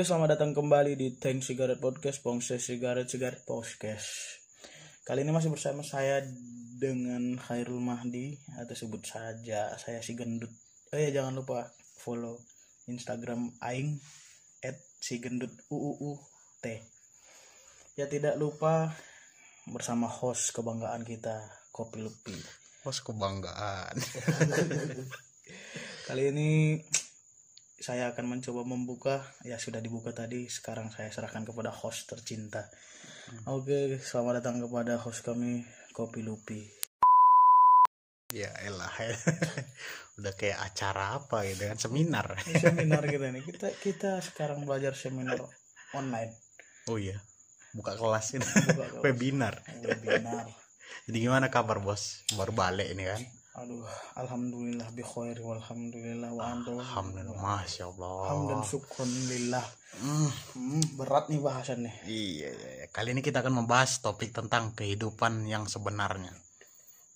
Oke, selamat datang kembali di Tank Cigarette Podcast, Pongse Cigarette Cigarette Podcast. Kali ini masih bersama saya dengan Khairul Mahdi atau sebut saja saya si gendut. Oh ya jangan lupa follow Instagram aing at si gendut uuu t. Ya tidak lupa bersama host kebanggaan kita Kopi Lupi. Bos kebanggaan. Kali ini saya akan mencoba membuka ya sudah dibuka tadi sekarang saya serahkan kepada host tercinta oke selamat datang kepada host kami Kopi Lupi ya elah. Udah kayak acara apa gitu kan seminar. Ini seminar kita nih kita kita sekarang belajar seminar online Oh iya. Buka kelas ini. Buka kelas. Webinar. webinar Jadi gimana kabar bos? Baru balik ini kan? Aduh alhamdulillah bi khair walhamdulillah wa antum Alhamdulillah. Masya Allah. hamdan syukron lillah Hmm, hmm, berat nih bahasannya iya, iya, iya. Kali ini kita akan membahas topik tentang kehidupan yang sebenarnya.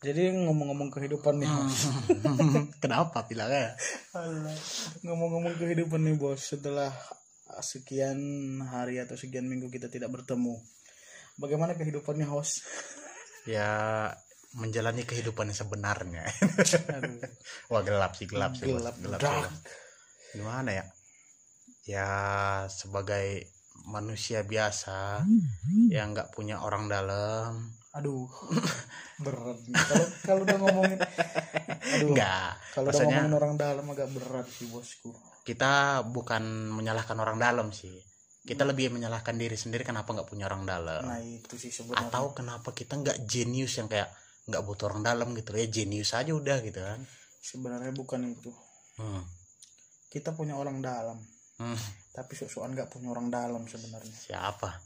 jadi ngomong-ngomong kehidupan nih. Mas. Kenapa bilangnya? Ngomong-ngomong kehidupan nih bos setelah sekian hari atau sekian minggu kita tidak bertemu bagaimana kehidupannya host Ya menjalani kehidupan yang sebenarnya. Wah gelap sih gelap sih. gelap gelap, gelap. gimana ya? Ya sebagai manusia biasa yang nggak punya orang dalam. Aduh. Berat kalau kalau udah ngomongin aduh. Nggak. Kalau udah ngomongin orang dalam agak berat sih bosku. Kita bukan menyalahkan orang dalam sih. Kita lebih menyalahkan diri sendiri kenapa nggak punya orang dalam. Nah itu sih sebenarnya. Atau kenapa kita nggak jenius yang kayak nggak butuh orang dalam gitu. Ya jenius aja udah gitu kan. Sebenarnya bukan itu. Hmm. kita punya orang dalam. Hmm. tapi sok-sokan nggak punya orang dalam sebenarnya. Siapa?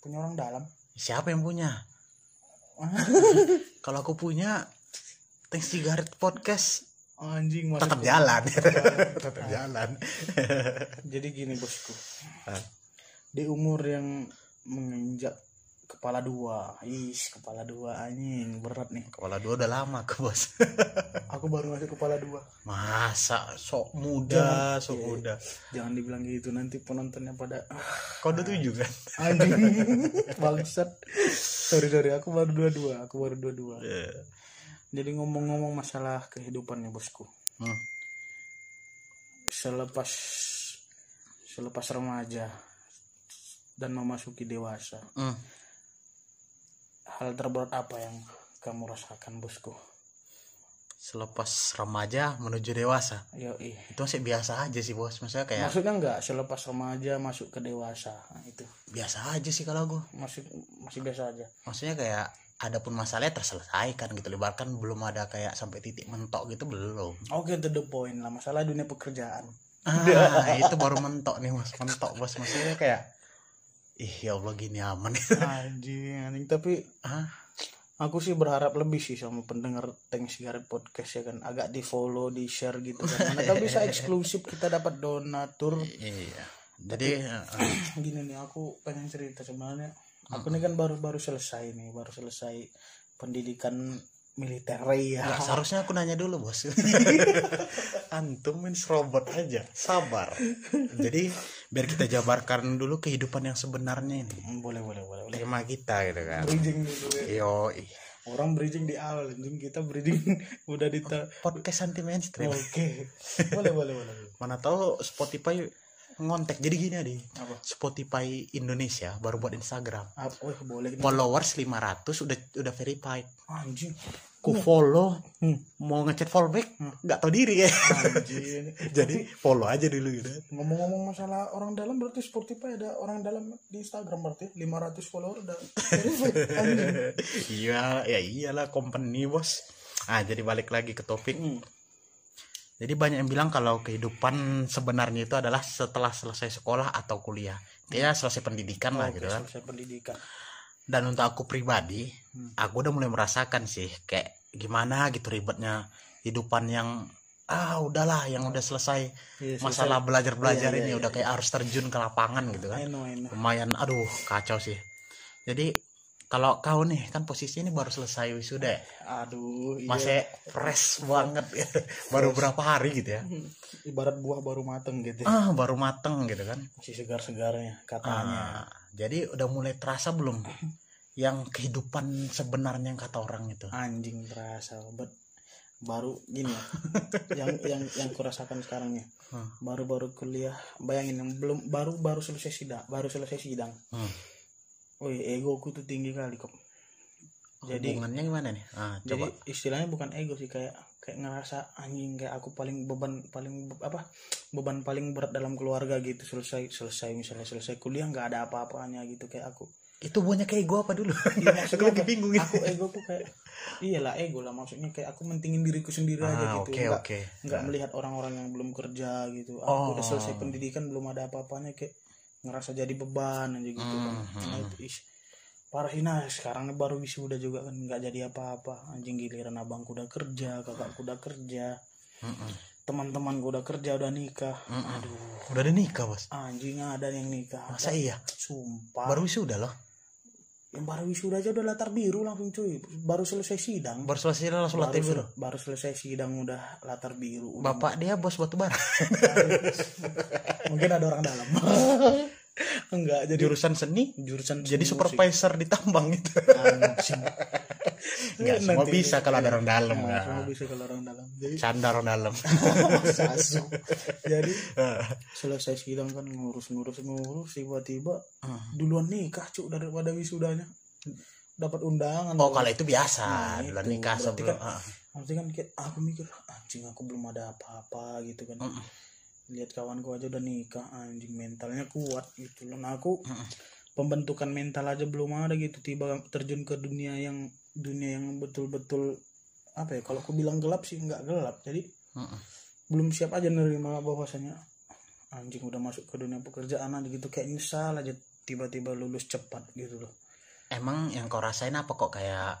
Punya orang dalam? Siapa yang punya? Kalau aku punya thanks cigarette podcast. Anjing tetap jalan. Jalan. tetap jalan. Jadi gini bosku. Ah. di umur yang menginjak kepala dua. Is kepala dua anjing. Berat nih. Kepala dua udah lama ke bos. Aku baru masuk kepala dua. Masa? Sok muda sok Iya. muda. Jangan dibilang gitu nanti penontonnya pada udah tujuh kan? Anjing. Bangsat. Sorry sorry aku baru dua dua aku baru dua dua. Iya. jadi ngomong-ngomong masalah kehidupan nih bosku. Hmm. selepas selepas remaja dan memasuki dewasa Hmm. Hal terberat apa yang kamu rasakan bosku? Selepas remaja menuju dewasa? Yo ih itu masih biasa aja sih bos. Maksudnya kayak maksudnya enggak selepas remaja masuk ke dewasa Nah, itu. Biasa aja sih kalau gue masih masih biasa aja. Maksudnya kayak ada pun masalahnya terselesaikan gitu. Lebarkan belum ada kayak sampai titik mentok gitu belum. Oke to the point lah. Masalah dunia pekerjaan. Ah, itu baru mentok nih mas mentok bos. Maksudnya kayak ih ya Allah gini aman. Anjing anjing. Tapi ah aku sih berharap lebih sih sama pendengar Tank Cigarette Podcast ya kan? Agak di follow di share gitu kan. Mana bisa eksklusif kita dapat donatur. Iya. Jadi eh, gini nih aku pengen cerita sebenarnya. Aku ini kan baru-baru selesai nih baru selesai pendidikan militer ya Nggak, seharusnya aku nanya dulu bos. Antum robot aja sabar. Jadi biar kita jabarkan dulu kehidupan yang sebenarnya ini. Boleh boleh boleh boleh. Tema kita gitu kan. Bridging dulu ya. yo orang bridging di awal anjing kita bridging udah di podcast anti mainstream. Oke. Boleh boleh boleh mana tahu Spotify ngontek. Jadi gini adi. Apa? Spotify Indonesia baru buat Instagram. Apa oh, boleh. Followers 500 udah udah verified. Anjing ku follow Hmm. mau ngechat fallback nggak tahu diri ya. Jadi follow aja dulu gitu. Ngomong-ngomong masalah orang dalam berarti Spotify ada orang dalam di Instagram berarti? 500 follower udah anjing. Iya ya iyalah company bos. Ah jadi balik lagi ke topik. Hmm. jadi banyak yang bilang kalau kehidupan sebenarnya itu adalah setelah selesai sekolah atau kuliah. Ya selesai pendidikan lah Oke, gitu kan. selesai pendidikan. Dan untuk aku pribadi Hmm. aku udah mulai merasakan sih kayak gimana gitu ribetnya hidupan yang ah udahlah yang udah selesai. Iya, masalah belajar belajar Iya, ini iya, udah kayak harus terjun ke lapangan gitu kan. I know, I know. lumayan aduh kacau sih. Jadi kalau kau nih kan posisi ini baru selesai wisuda ya? aduh iya. masih fresh banget. Ya. baru berapa hari gitu ya? Ibarat buah baru mateng gitu ah baru mateng gitu kan. Masih segar-segarnya katanya. Ah, jadi udah mulai terasa belum yang kehidupan sebenarnya yang kata orang itu. Anjing terasa bet baru gini ya. Yang yang yang kurasakan sekarang nih Hmm. baru-baru kuliah bayangin yang belum baru baru selesai sidang baru selesai sidang. Hmm. Woi ego ku tuh tinggi kali kok. Jadi hubungannya gimana nih? Ah, jadi coba istilahnya bukan ego sih kayak kayak ngerasa anjing kayak aku paling beban paling be- apa beban paling berat dalam keluarga gitu selesai selesai misalnya selesai kuliah nggak ada apa-apanya gitu kayak aku itu buahnya kayak gue apa dulu? Iya, maksudnya lagi apa? bingung gitu. aku ego ku kayak iyalah ego lah maksudnya kayak aku mentingin diriku sendiri aja ah gitu oke nggak oke. nggak melihat orang-orang yang belum kerja gitu. Aku Oh. udah selesai pendidikan belum ada apa-apanya kayak ngerasa jadi beban aja gitu kan. Hmm, Nah, itu, ish, parah sih nah sekarang baru wisuda juga kan nggak jadi apa-apa. Anjing giliran abangku udah kerja kakakku udah kerja. Mm-mm. teman-temanku udah kerja udah nikah. Aduh. Udah ada nikah bos anjing ada yang nikah. Masa iya? Sumpah. Baru wisuda loh yang baru wisuda aja udah latar biru langsung cuy. Baru selesai sidang. Baru selesai langsung baru, latih biru? baru selesai sidang udah latar biru. Udah bapak dia bos batu bara? Mungkin ada orang dalam. Enggak jadi jurusan seni? jurusan jadi supervisor di tambang itu musik. Anjing. nggak semua Nanti- bisa kalau ada orang dalam Nah, nah. semua bisa kalau orang dalam jadi canda orang dalam jadi selesai sidang kan ngurus ngurus tiba-tiba Hmm. duluan nikah cuk daripada wisudanya dapat undangan oh kalau itu biasa Nah, duluan itu. nikah sebelum kan- ah. Nanti kan kayak aku mikir anjing aku belum ada apa-apa gitu kan Mm-mm. lihat kawanku aja udah nikah anjing mentalnya kuat gitu loh nah aku Mm-mm. pembentukan mental aja belum ada gitu tiba terjun ke dunia yang dunia yang betul-betul apa ya kalau aku bilang gelap sih nggak gelap. Jadi Mm-mm. belum siap aja nerima bahwasanya anjing udah masuk ke dunia pekerjaan aja gitu. Kayak nyesal aja tiba-tiba lulus cepat gitu loh. Emang yang kau rasain apa kok kayak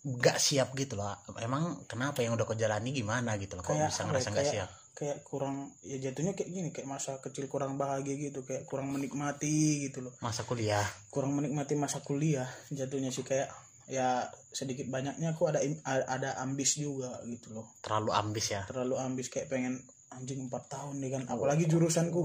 nggak siap gitu loh? Emang kenapa yang udah kau jalani gimana gitu loh? Kok Kayak bisa ya, ngerasa nggak siap? kayak kurang ya jatuhnya kayak gini kayak masa kecil kurang bahagia gitu kayak kurang menikmati gitu loh. Masa kuliah. Kurang menikmati masa kuliah jatuhnya sih kayak ya sedikit banyaknya aku ada ada ambis juga gitu loh. Terlalu ambis ya? Terlalu ambis kayak pengen anjing empat tahun nih kan. Apalagi jurusanku.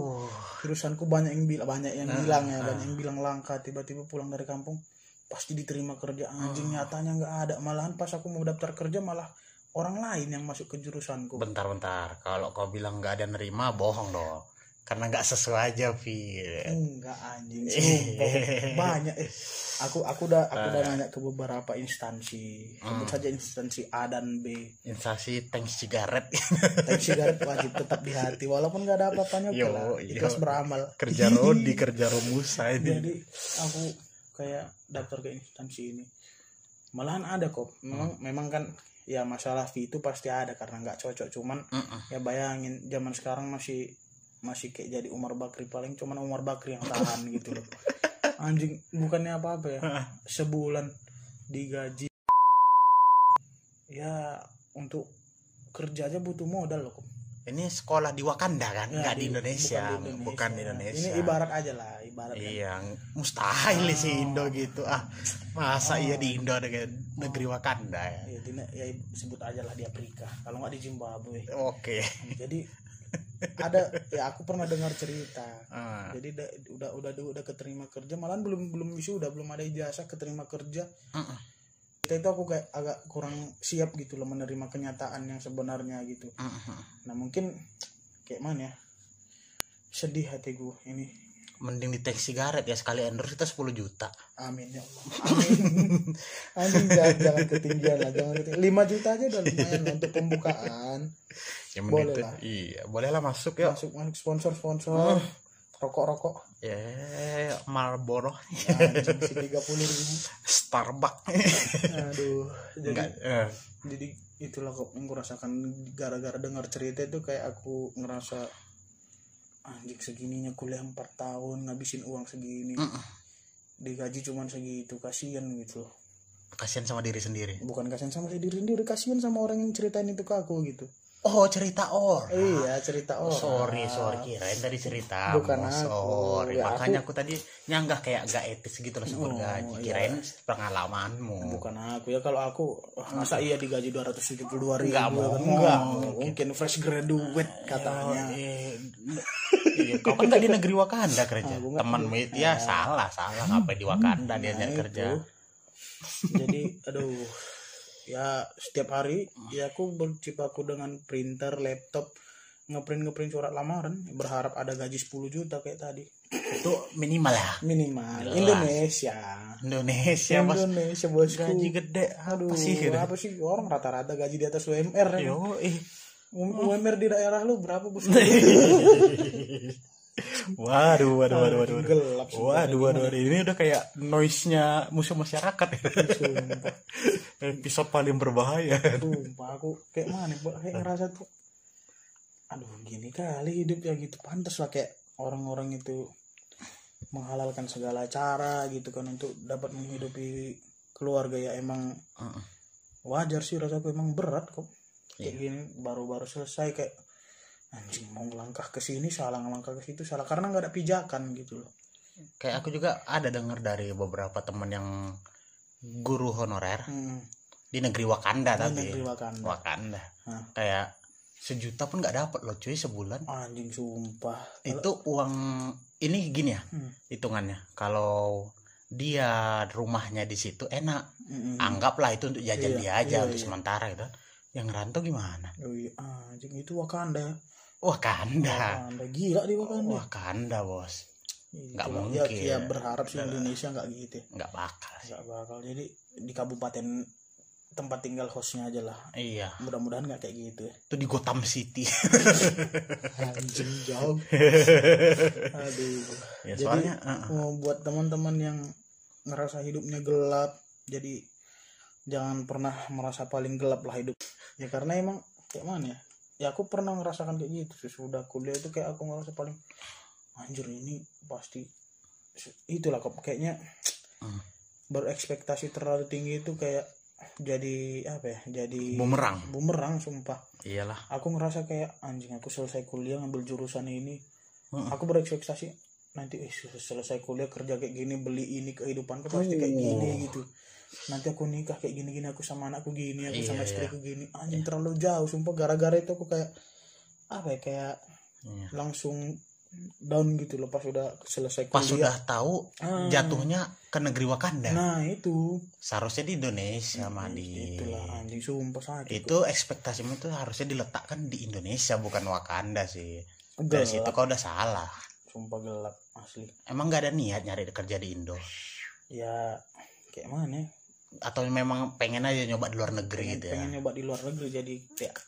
Jurusanku banyak yang bilang banyak yang bilang ya banyak yang bilang langka tiba-tiba pulang dari kampung pasti diterima kerja. Anjing nyatanya nggak ada. Malahan pas aku mau daftar kerja malah orang lain yang masuk ke jurusanku. Bentar-bentar kalau kau bilang nggak ada nerima bohong dong karena nggak sesuai aja Vi enggak anjing sumpah. Banyak eh aku aku udah aku udah nanya ke beberapa instansi. Sebut saja instansi A dan B. Instansi tank cigaret tapi sigaret wajib tetap di hati walaupun nggak ada apa-apanya Yo, lah. Yo. ikhlas beramal. Kerja rodi kerja romusa ini. Jadi aku kayak daftar ke instansi ini. Malahan ada kok. Memang memang kan ya masalah fee itu pasti ada karena nggak cocok. Cuman Mm-mm. ya bayangin zaman sekarang masih masih kayak jadi Umar Bakri paling cuman Umar Bakri yang tahan gitu loh. Anjing bukannya apa apa ya sebulan digaji. Ya untuk kerja aja butuh modal loh ini sekolah di Wakanda kan? Ya, nggak di, Indonesia. bukan bukan di Indonesia, ini ibarat aja lah ibarat kan. iya mustahil sih Indo gitu. Ah masa iya di Indo kayak negeri Wakanda ya? Ya, di- ya sebut aja lah di Afrika. Kalau nggak di Zimbabwe. Oke. Jadi ada ya aku pernah dengar cerita Ah. jadi da- udah udah udah keterima kerja malahan belum belum wisuda belum ada ijazah keterima kerja Mm-mm. kita itu aku kayak agak kurang siap gitu loh menerima kenyataan yang sebenarnya gitu Mm-mm. nah mungkin kayak mana ya sedih hati gue ini mending di tank sigaret ya sekali endorse kita 10 juta. Amin ya Allah. Amin. Amin jangan, jangan ketinggian lah jangan ketinggian. 5 juta aja udah lumayan untuk pembukaan. Yang Boleh tuh lah. iya boleh lah masuk ya masuk masuk sponsor sponsor rokok rokok ya Marlboro. Anjing si tiga puluh ribu. Starbucks. Aduh jadi enggak eh. jadi itulah kok gue rasakan gara-gara dengar cerita itu kayak aku ngerasa anjing segininya kuliah 4 tahun ngabisin uang segini Mm-mm. digaji cuman segitu kasihan gitu loh kasihan sama diri sendiri bukan kasihan sama diri sendiri kasihan sama orang yang ceritain itu ke aku gitu oh cerita orang iya cerita Oh, orang sorry, sorry kirain tadi cerita. Bukan Oh, aku. Sorry, Ya, makanya aku, tadi nyanggah kayak gak etis gitu langsung Oh, bergaji. iya. Kirain pengalamanmu. bukan aku ya kalau aku masa iya digaji 272 ribu Nggak kan? mau. enggak mungkin fresh graduate katanya Eh, iya, kau kan gak di negeri Wakanda kerja. Temanmu itu ya salah, salah ngapain di Wakanda dia nyari Nah, kerja. jadi aduh ya setiap hari ya aku bercipaku dengan printer laptop ngeprint ngeprint surat lamaran berharap ada gaji 10 juta kayak tadi Itu minimal ya. minimal Jelas. Indonesia Indonesia mas Indonesia bosku gaji gede aduh apa sih? apa sih orang rata-rata gaji di atas UMR ya. Yo, eh. Um- UMR di daerah lu berapa bos Waduh, waduh, waduh, waduh. waduh. gelap. Waduh, waduh, waduh. Ini udah kayak noise-nya musuh masyarakat. Sumpah. Episode paling berbahaya. Sumpah aku kayak mana kayak ngerasa tuh aduh gini kali hidup ya gitu pantas lah kayak orang-orang itu menghalalkan segala cara gitu kan untuk dapat menghidupi keluarga ya emang wajar sih rasaku emang berat kok kayak Iya. gini baru-baru selesai kayak anjing mau langkah ke sini salah langkah ke situ salah karena nggak ada pijakan gitu loh Kayak aku juga ada dengar dari beberapa teman yang guru honorer hmm, di negeri Wakanda ini tapi negeri Wakanda Wakanda Hah. kayak sejuta pun nggak dapat loh cuy sebulan anjing sumpah itu uang ini gini ya Hmm. hitungannya kalau dia rumahnya di situ enak Mm-mm. anggaplah itu untuk jajan Iya, dia aja iya, untuk iya. sementara gitu yang rantau gimana Oh iya, anjing itu Wakanda. Wakanda Wakanda gila di Wakanda. Wakanda bos nggak Itulah. mungkin. Ya, ya berharap sih Indonesia nggak gitu. ya. nggak bakal sih Nggak bakal. Jadi di kabupaten tempat tinggal hostnya aja lah. iya Mudah-mudahan nggak kayak gitu ya. itu di Gotham City Anjing jauh. Aduh. ya Jadi soalnya uh, mau buat teman-teman yang ngerasa hidupnya gelap, jadi jangan pernah merasa paling gelap lah hidup. Ya karena emang kayak mana ya? Ya aku pernah ngerasakan kayak gitu sesudah kuliah itu kayak aku ngerasa paling anjir ini pasti itulah kok kayaknya Hmm. berekspektasi terlalu tinggi itu kayak jadi apa ya jadi bumerang bumerang sumpah iyalah aku ngerasa kayak anjing aku selesai kuliah ngambil jurusan ini Heeh. aku berekspektasi nanti eh, selesai kuliah kerja kayak gini beli ini kehidupanku pasti kayak gini gitu nanti aku nikah kayak gini gini aku sama anakku gini aku Iya, sama iya. istriku gini. Anjing terlalu jauh sumpah. Gara-gara itu aku kayak apa ya kayak Iya. langsung down gitu loh pas udah selesai pas kuliah. sudah tahu Ah. jatuhnya ke negeri Wakanda. Nah itu. Seharusnya di Indonesia Madi itulah anjing sumpah sakit itu ekspektasimu itu harusnya diletakkan di Indonesia bukan Wakanda sih. Gelap. dari situ kau udah salah. Sumpah gelap asli. Emang gak ada niat nyari kerja di Indo? Ya kayak mana ya? Atau memang pengen aja nyoba di luar negeri pengen, gitu ya? pengen nyoba di luar negeri jadi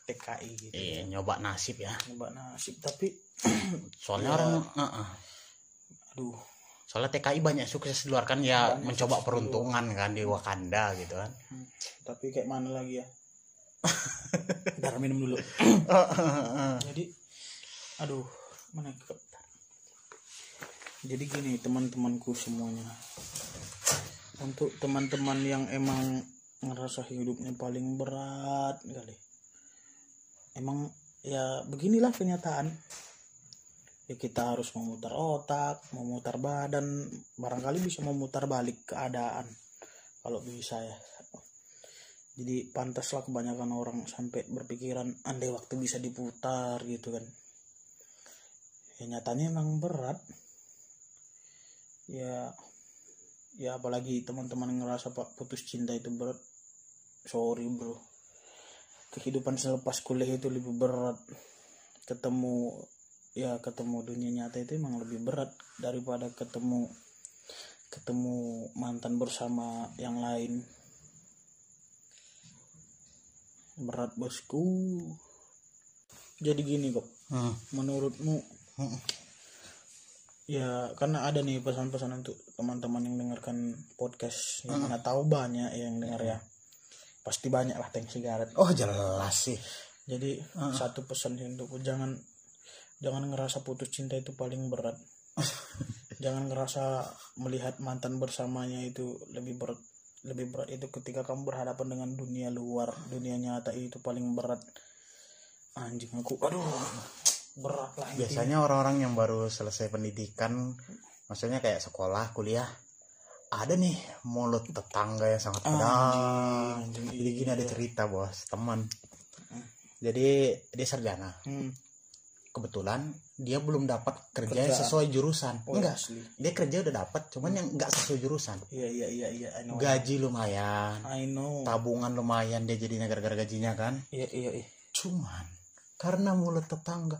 TKI gitu iya nyoba nasib ya. Nyoba nasib tapi soalnya Ya. orang uh-uh. aduh. Soalnya TKI banyak sukses di luar kan ya Banyak mencoba peruntungan kan di Wakanda gitu kan. Hmm, tapi kayak mana lagi ya? Bentar minum dulu. Jadi aduh mana jadi gini teman-temanku semuanya untuk teman-teman yang emang ngerasa hidupnya paling berat kali. Emang ya beginilah kenyataan. Ya kita harus memutar otak memutar badan. Barangkali bisa memutar balik keadaan kalau bisa ya. Jadi pantaslah kebanyakan orang sampai berpikiran andai waktu bisa diputar gitu kan. Ya emang berat. Ya ya apalagi teman-teman ngerasa pak putus cinta itu berat. Sorry bro. Kehidupan selepas kuliah itu lebih berat. Ketemu ya ketemu dunia nyata itu emang lebih berat daripada ketemu ketemu mantan bersama yang lain. Berat bosku. Jadi gini kok Hmm. menurutmu? Hmm. Ya karena ada nih pesan-pesan untuk teman-teman yang dengarkan podcast yang mana tahu banyak yang dengar ya. Pasti banyak lah tank sigaret. Oh jelas sih. Jadi satu pesan untukku jangan jangan ngerasa putus cinta itu paling berat. Jangan ngerasa melihat mantan bersamanya itu lebih berat lebih berat itu ketika kamu berhadapan dengan dunia luar dunia nyata itu paling berat. Anjing aku aduh berat lah biasanya orang-orang yang baru selesai pendidikan maksudnya kayak sekolah kuliah ada nih mulut tetangga yang sangat pedas anjing, jadi gini ada cerita bos teman. Jadi dia sarjana Hmm, kebetulan dia belum dapat kerja Kerjaan. sesuai jurusan. Oh, enggak asli. dia kerja udah dapat cuman yang enggak sesuai jurusan. Iya iya iya iya gaji lumayan. I know. Tabungan lumayan dia jadi gara-gara gajinya kan. Iya iya iya. Cuman karena mulut tetangga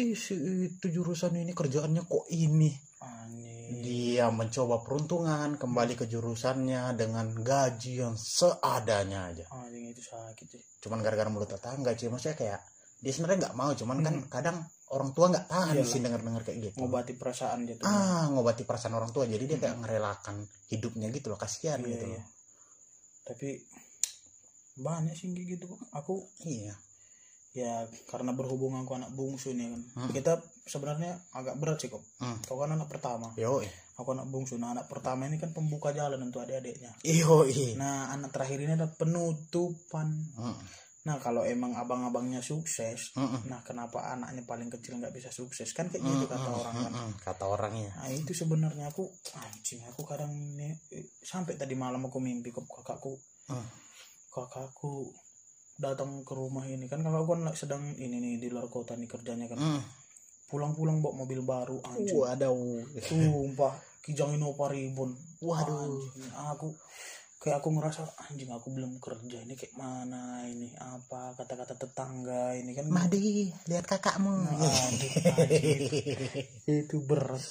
ih si itu jurusan ini kerjaannya kok ini? Anjing. Dia mencoba peruntungan kembali ke jurusannya dengan gaji yang seadanya aja. Anjing itu sakit sih cuman gara-gara mulut tetangga cuy maksudnya kayak dia sebenarnya nggak mau cuman kan kadang orang tua nggak tahan Iyalah. sih denger-denger kayak gitu. Ngobati perasaan gitu. Ah ngobati perasaan orang tua. Jadi dia kayak ngerelakan hidupnya gitu loh kasihan Iya, gitu iya. loh tapi banyak sih gitu aku iya ya karena berhubung aku anak bungsu nih kan. Hmm. kita sebenarnya agak berat sih kok. Hmm. kau kan anak pertama. Yo aku anak bungsu. Nah anak pertama ini kan pembuka jalan untuk adik-adiknya. Iyo iya nah anak terakhir ini adalah penutupan. Mm, nah kalau emang abang-abangnya sukses mm, mm. nah kenapa anaknya paling kecil nggak bisa sukses? Kan kayak gitu kata orang kan. Mm, mm, kata orangnya nah itu sebenarnya aku anjing aku kadang ini eh, sampai tadi malam aku mimpi kok kakakku. Hmm. kakakku datang ke rumah ini. Kan kalau aku kan sedang ini nih di luar kota nih kerjanya kan. Mm. pulang-pulang bawa mobil baru anjing. Waduh. Sumpah kijangin opa ribun? Waduh. Anjing, aku kayak aku ngerasa anjing aku belum kerja ini kayak mana ini? Apa kata-kata tetangga ini kan? Mahdi lihat kakakmu. Nah, aduh, anjing. itu berat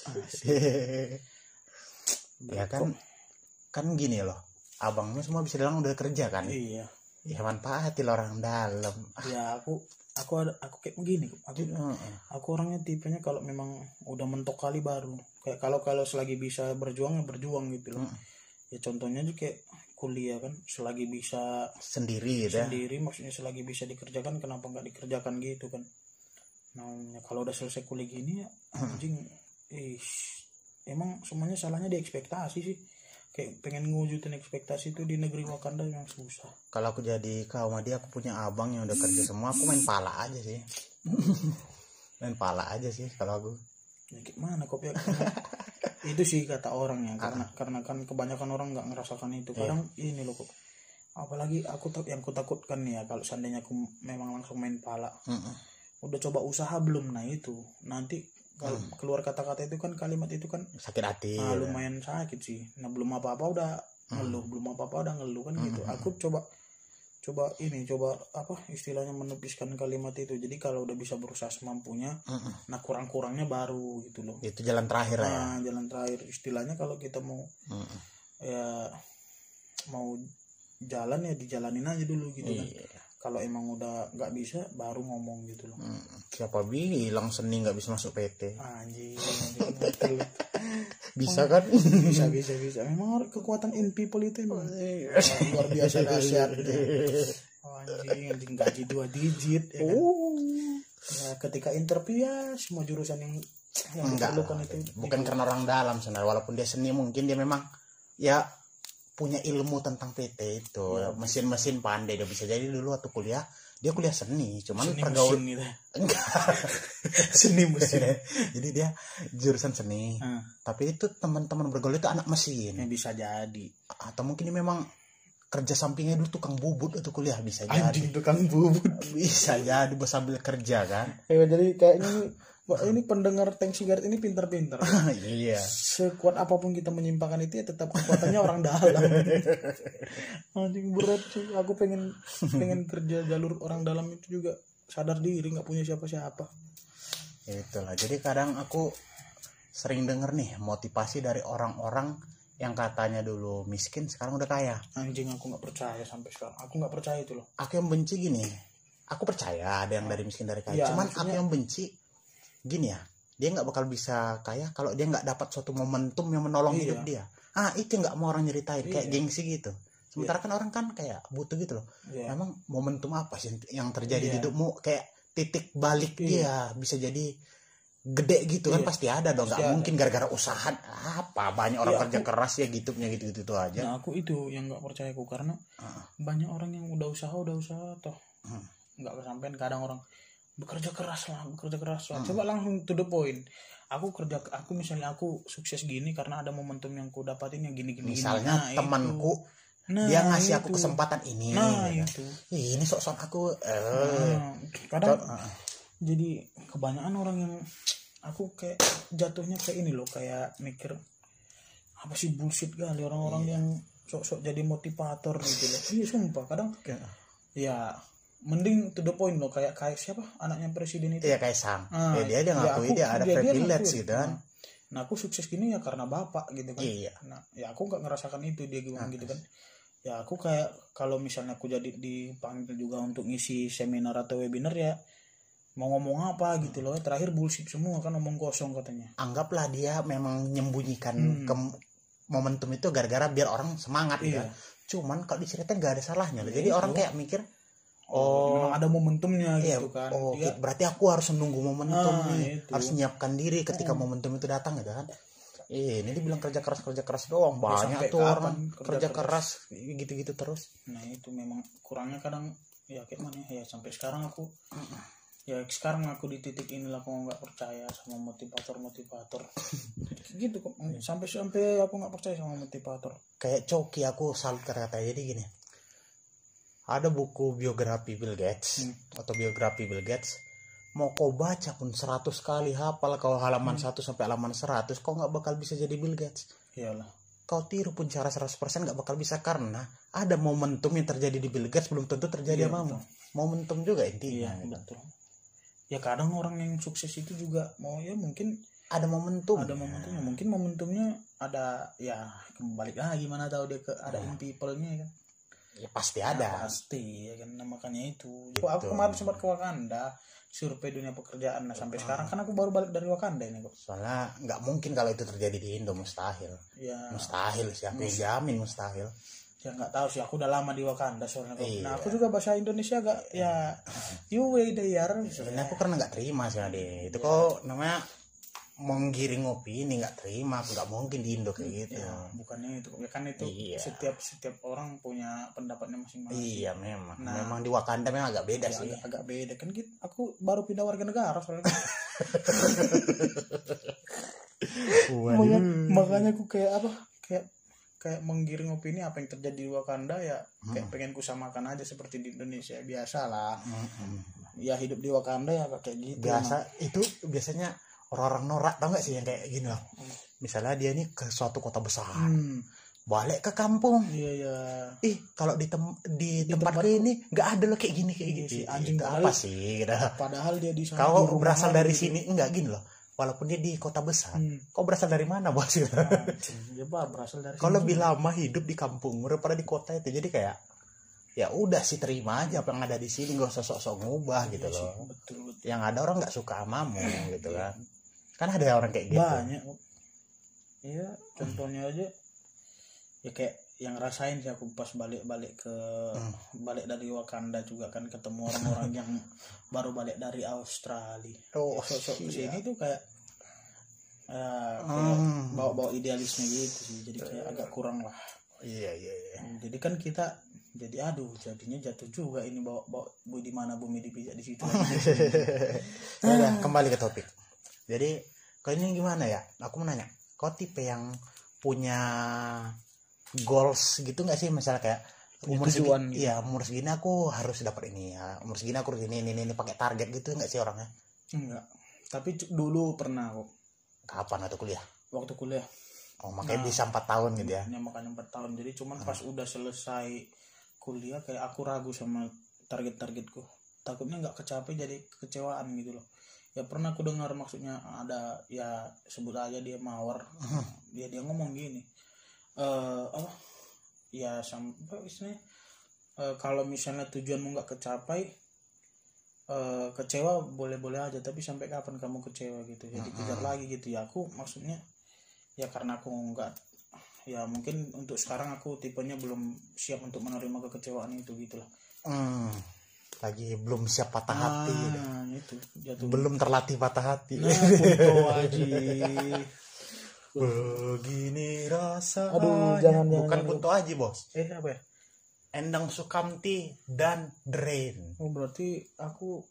ya kan kan gini loh. Abangnya semua bisa bilang udah kerja kan? Iya ya manfaatin orang dalam. Ya aku aku ada aku kayak begini aku aku orangnya tipenya kalau memang udah mentok kali baru. Kayak kalau kalau selagi bisa berjuang ya berjuang gitu loh. Mm. ya contohnya juga kayak kuliah kan selagi bisa sendiri ya. sendiri maksudnya selagi bisa dikerjakan kenapa nggak dikerjakan gitu kan? Nah kalau udah selesai kuliah gini ya anjing ish, emang semuanya salahnya di ekspektasi sih kayak pengen ngewujudin ekspektasi itu di negeri Wakanda yang susah. Kalau aku jadi kau sama dia aku punya abang yang udah kerja semua aku main pala aja sih. Main pala aja sih kalau aku. Ya gimana kok ya itu sih kata orang ya karena karena kan kebanyakan orang nggak ngerasakan itu. Kadang ini loh kok apalagi aku tak yang aku takutkan nih ya kalau seandainya aku memang langsung main pala. Mm-mm. udah coba usaha belum? Nah itu. Nanti kalau keluar kata-kata itu kan kalimat itu kan sakit hati ah, gitu. lumayan sakit sih. Nah belum apa-apa udah ngeluh belum apa-apa udah ngeluh kan gitu. Aku coba coba ini coba apa istilahnya menepiskan kalimat itu. Jadi kalau udah bisa berusaha semampunya Mm-mm. nah kurang-kurangnya baru gitu loh. Itu jalan terakhir ya. Nah jalan terakhir. Istilahnya kalau kita mau Mm-mm. ya mau jalan ya dijalanin aja dulu gitu kan. Iya. Kalau emang udah nggak bisa baru ngomong gitu loh. Mm. siapa bilang seni nggak bisa masuk PT anjing anjing, bisa kan? Bisa bisa bisa. Memang kekuatan in people itu emang Iya. luar biasa dahsyat. Gitu. Oh, anjing anjing gaji dua digit ya kan? Ya, ketika interview ya semua jurusan yang yang enggak. diperlukan itu. Bukan karena orang dalam sebenarnya walaupun dia seni mungkin dia memang ya punya ilmu tentang PT itu. Iya. mesin-mesin pandai dia bisa. Jadi dulu waktu kuliah dia kuliah seni cuman seni pergaul gitu. Enggak. Seni mesin. Jadi dia jurusan seni. Ah, tapi itu teman-teman bergaul itu anak mesin. Ya bisa jadi. Atau mungkin dia memang kerja sampingnya dulu tukang bubut atau kuliah bisa jadi. Anjing tukang bubut. Bisa jadi sambil kerja kan. Ya, jadi kayaknya ini Wah, ini pendengar tank sigaret ini pintar-pintar iya sekuat apa pun kita menyimpangkan itu ya tetap kekuatannya orang dalam. Anjing berat sih aku pengen pengen kerja jalur orang dalam itu juga. Sadar diri nggak punya siapa-siapa. Itulah. Jadi kadang aku sering denger nih motivasi dari orang-orang yang katanya dulu miskin sekarang udah kaya. Anjing aku nggak percaya sampai sekarang. Aku nggak percaya itu loh. Aku yang benci gini. Aku percaya ada yang dari miskin dari kaya. Iya, cuman aku yang benci gini ya dia nggak bakal bisa kaya kalau dia nggak dapat suatu momentum yang menolong Iya. hidup dia ah itu nggak mau orang nyeritain kayak Iya. gengsi gitu sementara kan orang kan kayak butuh gitu loh Iya. emang momentum apa sih yang terjadi di Iya. hidupmu kayak titik balik Iya. dia bisa jadi gede gitu kan Iya. pasti ada dong nggak mungkin gara-gara usaha apa banyak orang Iya, kerja aku- keras ya gitu gitu gitu aja nah aku itu yang nggak percaya aku karena Ah. banyak orang yang udah usaha udah usaha toh Hmm. nggak kesampean kadang orang bekerja keras lah bekerja keras lah coba langsung to the point aku kerja aku misalnya aku sukses gini karena ada momentum yang ku dapatin yang gini gini misalnya. Nah, temanku. Nah, dia ngasih aku itu. kesempatan ini nah gitu. itu ini sok-sok aku eh Nah, kadang Heeh. jadi kebanyakan orang yang aku kayak jatuhnya kayak ini loh kayak mikir apa sih bullshit kali orang-orang Iya. yang sok-sok jadi motivator gitu loh iya sumpah kadang ya mending to the point loh kayak kayak siapa anaknya presiden itu Iya kayak sang. Ah, ya dia dia ya ngakui aku- dia ada dia- privilege gitu kan. Nah, nah aku sukses gini ya karena bapak gitu kan Iya. nah ya aku nggak ngerasakan itu dia gimana gitu kan ya aku kayak kalau misalnya aku jadi dipanggil juga untuk ngisi seminar atau webinar ya mau ngomong apa gitu loh terakhir bullshit semua kan omong kosong katanya Anggaplah dia memang menyembunyikan Hmm. ke momentum itu gara-gara biar orang semangat gitu. Iya. kan. Cuman kalau diceritain gak ada salahnya loh. Ya Jadi itu. orang kayak mikir oh. Memang ada momentumnya Iya, gitu kan. Oh, Dia- berarti aku harus menunggu momentum Ah, nih, itu. harus menyiapkan diri ketika momentum itu datang gitu kan. Eh, ini dibilang kerja keras kerja keras doang, banyak sampai tuh orang kerja kerja keras? keras gitu-gitu terus. nah itu memang kurangnya kadang ya kayak mana ya? Sampai sekarang aku ya sekarang aku di titik inilah aku nggak percaya sama motivator motivator gitu kok. Sampai sampai aku nggak percaya sama motivator. Kayak coki aku salut kata-kata jadi gini. Ada buku biografi Bill Gates Hmm. atau biografi Bill Gates. Mau kau baca pun 100 kali hafal kau halaman Hmm. 1 sampai halaman 100 kau nggak bakal bisa jadi Bill Gates. iyalah Kau tiru pun cara 100% nggak bakal bisa karena ada momentum yang terjadi di Bill Gates belum tentu terjadi Iya, sama. Momentum juga iya intinya. gitu. betul ya kadang orang yang sukses itu juga mau ya mungkin Ada momentum. ada momentumnya mungkin momentumnya ada ya kembali lagi gimana tahu dia ke ada in people-nya kan Ya pasti Ya, ada. pasti ya kan nah, makanya itu Jadi, aku kemarin sempat ke Wakanda survei dunia pekerjaan nah sampai sekarang kan aku baru balik dari Wakanda ini kok Soalnya nggak mungkin kalau itu terjadi di Indo mustahil. ya Mustahil siapa yang jamin mustahil. ya nggak tahu sih aku udah lama di Wakanda soalnya kok. Iya. nah aku juga bahasa Indonesia agak ya you way there Sebenarnya aku karena nggak terima sih Ade. Itu kok namanya menggiring opini nggak terima. Aku nggak mungkin di Indo kayak gitu. ya bukannya itu ya kan itu Iya. setiap setiap orang punya pendapatnya masing-masing Iya memang. Nah. memang di Wakanda memang agak beda Ya, sih. agak, agak beda kan gitu aku baru pindah warga negara soalnya makanya, makanya aku kayak apa kayak kayak menggiring opini apa yang terjadi di Wakanda ya kayak pengen kusamakan aja seperti di Indonesia biasa lah Mm-mm. ya hidup di Wakanda ya kayak gitu Biasa itu biasanya orang-orang norak tau gak sih yang kayak gini loh. Hmm. Misalnya dia nih ke suatu kota besar, hmm, balik ke kampung. iya ya Ih, kalau di tem di, Di tempat tempatku- ini nggak ada loh kayak gini kayak Iya gitu. sih, anjing Itu apa sih? Gitu. padahal dia di sana rumah berasal dari gitu. sini enggak gini loh. Walaupun dia di kota besar, Hmm. kau berasal dari mana bos? Dia bah, berasal dari kau sini. lebih lama hidup di kampung daripada di kota itu. Jadi kayak ya udah sih terima aja apa yang ada di sini gak usah sok-sok ngubah gitu Iya sih, loh. betul betul Yang ada orang nggak suka amamu gitu kan. Kan ada orang kayak gitu. banyak iya contohnya aja ya kayak yang rasain sih aku pas balik-balik ke Hmm. balik dari Wakanda juga kan ketemu orang-orang yang baru balik dari Australia Oh, sosok iya. sini tuh kayak eh, kayak Hmm. bawa-bawa idealisme gitu sih jadi kayak agak kurang lah Iya iya iya. jadi kan kita jadi aduh jadinya jatuh juga ini bawa bawa bu di mana bumi dipijak di situ Ya udah, kembali ke topik. Jadi, kau ini gimana ya? Aku mau nanya, kau tipe yang punya goals gitu nggak sih? Misalnya kayak umur tujuan segini, gitu. iya umur segini aku harus dapat ini ya. Umur segini aku harus ini ini ini pakai target gitu nggak sih orangnya? enggak tapi dulu pernah kok Kapan atau kuliah? waktu kuliah Oh, makanya Nah. bisa empat tahun gitu ya. ya makanya empat tahun jadi cuman pas udah selesai kuliah kayak aku ragu sama target-targetku takutnya nggak kecapai jadi kekecewaan gitu loh ya pernah aku dengar maksudnya ada ya sebut aja dia mawar. Dia dia ngomong gini eh apa? Ya sampai istilahnya? Eh, kalau misalnya tujuanmu nggak kecapai eh, kecewa boleh-boleh aja tapi sampai kapan kamu kecewa gitu? Jadi kejar lagi gitu. Ya aku maksudnya ya karena aku nggak ya mungkin untuk sekarang aku tipenya belum siap untuk menerima kekecewaan itu gitu lah. Hmm, lagi belum siap patah hati. gitu. nah itu jatuh Belum terlatih patah hati. nah kunto aji Begini rasanya. Aduh, jangan, jangan, Bukan jangan. Kunto Aji, Bos. eh apa ya Endang Sukamti dan Drain. oh berarti aku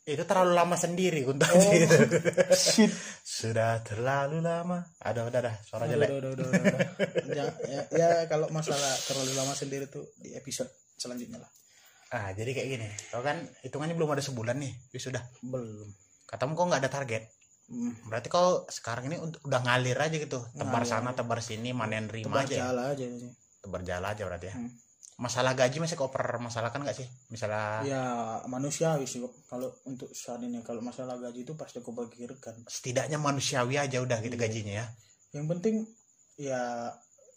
itu terlalu lama sendiri untuk Oh, shit. sudah terlalu lama ada udah dah suara jelek udah, udah, udah, udah. Ja- ya, ya kalau masalah terlalu lama sendiri tuh di episode selanjutnya lah. Ah jadi kayak gini kau kan hitungannya belum ada sebulan nih sudah Belum. katamu kau nggak ada target Hmm. berarti kau sekarang ini ud- udah ngalir aja gitu tebar Ngalir. sana tebar sini manen Tebar rima aja ya? jala aja ini. tebar jala aja berarti ya Hmm. masalah gaji masih kau permasalahkan nggak sih misalnya Ya manusiawi sih Kok. kalau untuk saat ini kalau masalah gaji itu pasti aku pikirkan. setidaknya manusiawi aja udah gitu Iya. gajinya ya Yang penting ya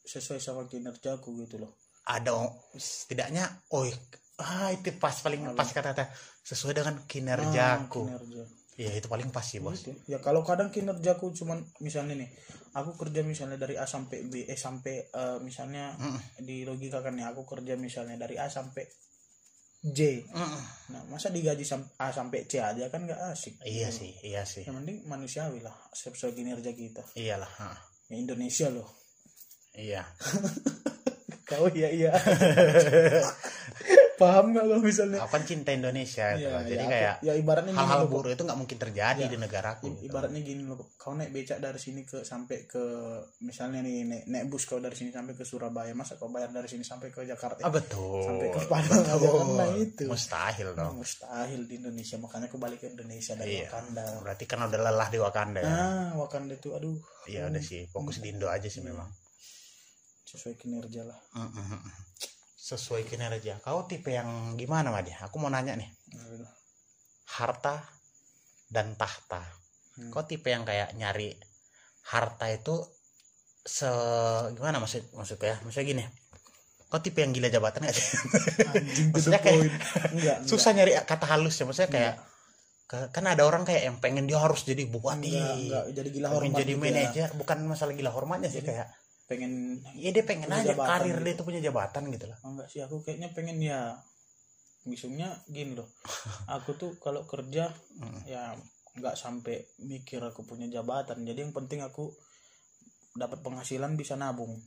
sesuai sama kinerjaku gitu loh. ada setidaknya oh ah itu pas paling Apa? pas kata-kata sesuai dengan Ah, kinerjaku kinerja. Iya itu paling pas sih bos Gitu. Ya kalau kadang kinerjaku cuman misalnya nih, aku kerja misalnya dari A sampai B, eh sampai eh, misalnya Mm, di logika kan ya aku kerja misalnya dari A sampai J. mm. Nah, masa digaji sam- A sampai C aja kan nggak asik. iya Gitu. sih iya sih Yang penting manusiawi lah sesuai kinerja kita. iyalah ha. Ya Indonesia loh. iya Kau iya iya. Paham nggak kalau misalnya? aku kan cinta Indonesia Ya, jadi ya, kayak ya ibaratnya hal-hal buruk itu nggak mungkin terjadi Ya. di negaraku gitu. ibaratnya gini loh kau naik becak dari sini ke sampai ke misalnya nih naik, naik bus kau dari sini sampai ke Surabaya masa kau bayar dari sini sampai ke Jakarta? Ah betul. Sampai ke Padang aja kan? Nah itu. Mustahil dong. Mustahil di Indonesia. Makanya aku balik ke Indonesia dari Iya. Wakanda. Berarti kan udah lelah di Wakanda ya? Ah Wakanda itu aduh. Iya udah sih. Fokus di Indo aja sih memang. Sesuai kinerja lah. Mm, mm, mm. Sesuai kinerja. Kau tipe yang gimana Madi? Aku mau nanya nih. Harta dan tahta. Hmm. kau tipe yang kayak nyari harta itu se gimana maksud maksudku ya? Maksudnya gini. Kau tipe yang gila jabatan gak sih? Maksudnya kayak- enggak susah nyari kata halus ya. Maksudnya kayak Enggak. kan ada orang kayak yang pengen dia harus jadi bupati. Enggak, enggak jadi gila pengen hormat jadi ya. manajer. Bukan masalah gila hormatnya sih Jadi, kayak pengen ya dia pengen aja jabatan karir gitu. dia itu punya jabatan gitu Oh, enggak sih aku kayaknya pengen ya misalnya gini loh. Aku tuh kalau kerja Mm. ya nggak sampai mikir aku punya jabatan. Jadi yang penting aku dapat penghasilan bisa nabung.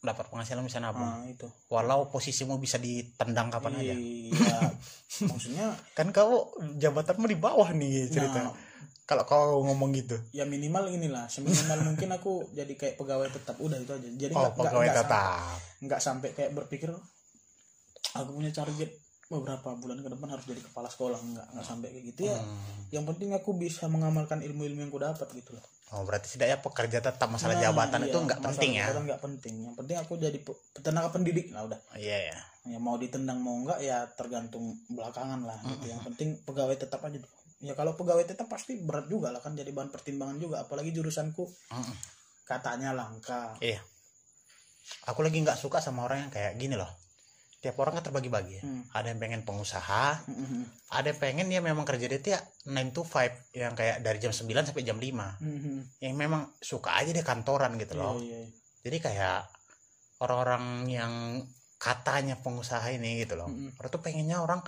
Dapat penghasilan bisa nabung. Nah itu. Walau posisimu bisa ditendang kapan aja. Iya. Maksudnya kan kau jabatanmu di bawah nih cerita. nah, kalau kau ngomong gitu. Ya minimal inilah. Seminimal mungkin aku jadi kayak pegawai tetap. Udah itu aja. Jadi oh nggak nggak- pegawai nggak tetap. sampai- nggak sampai kayak berpikir aku punya target beberapa bulan ke depan harus jadi kepala sekolah. Nggak nggak sampai kayak gitu ya. Hmm. yang penting aku bisa mengamalkan ilmu-ilmu yang aku dapat gitu loh. Oh berarti setidaknya pekerja tetap masalah Nah, jabatan iya, itu nggak penting ya? nggak penting. Yang penting aku jadi pe- tenaga pendidik. Lah udah. Iya ya ya mau ditendang mau enggak ya tergantung belakangan lah gitu. yang penting pegawai tetap aja dulu. Ya kalau pegawai tetap pasti berat juga lah kan jadi bahan pertimbangan juga apalagi jurusanku Mm-mm. katanya langka iya aku lagi nggak suka sama orang yang kayak gini loh tiap orang kan terbagi-bagi ya. Hmm. ada yang pengen pengusaha Mhm. ada yang pengen ya memang kerja dia tuh ya 9 to 5 yang kayak dari jam 9 sampai jam 5 Mhm. yang memang suka aja dia kantoran gitu loh iya, iya. jadi kayak orang-orang yang katanya pengusaha ini gitu loh Mm-mm. orang tuh pengennya orang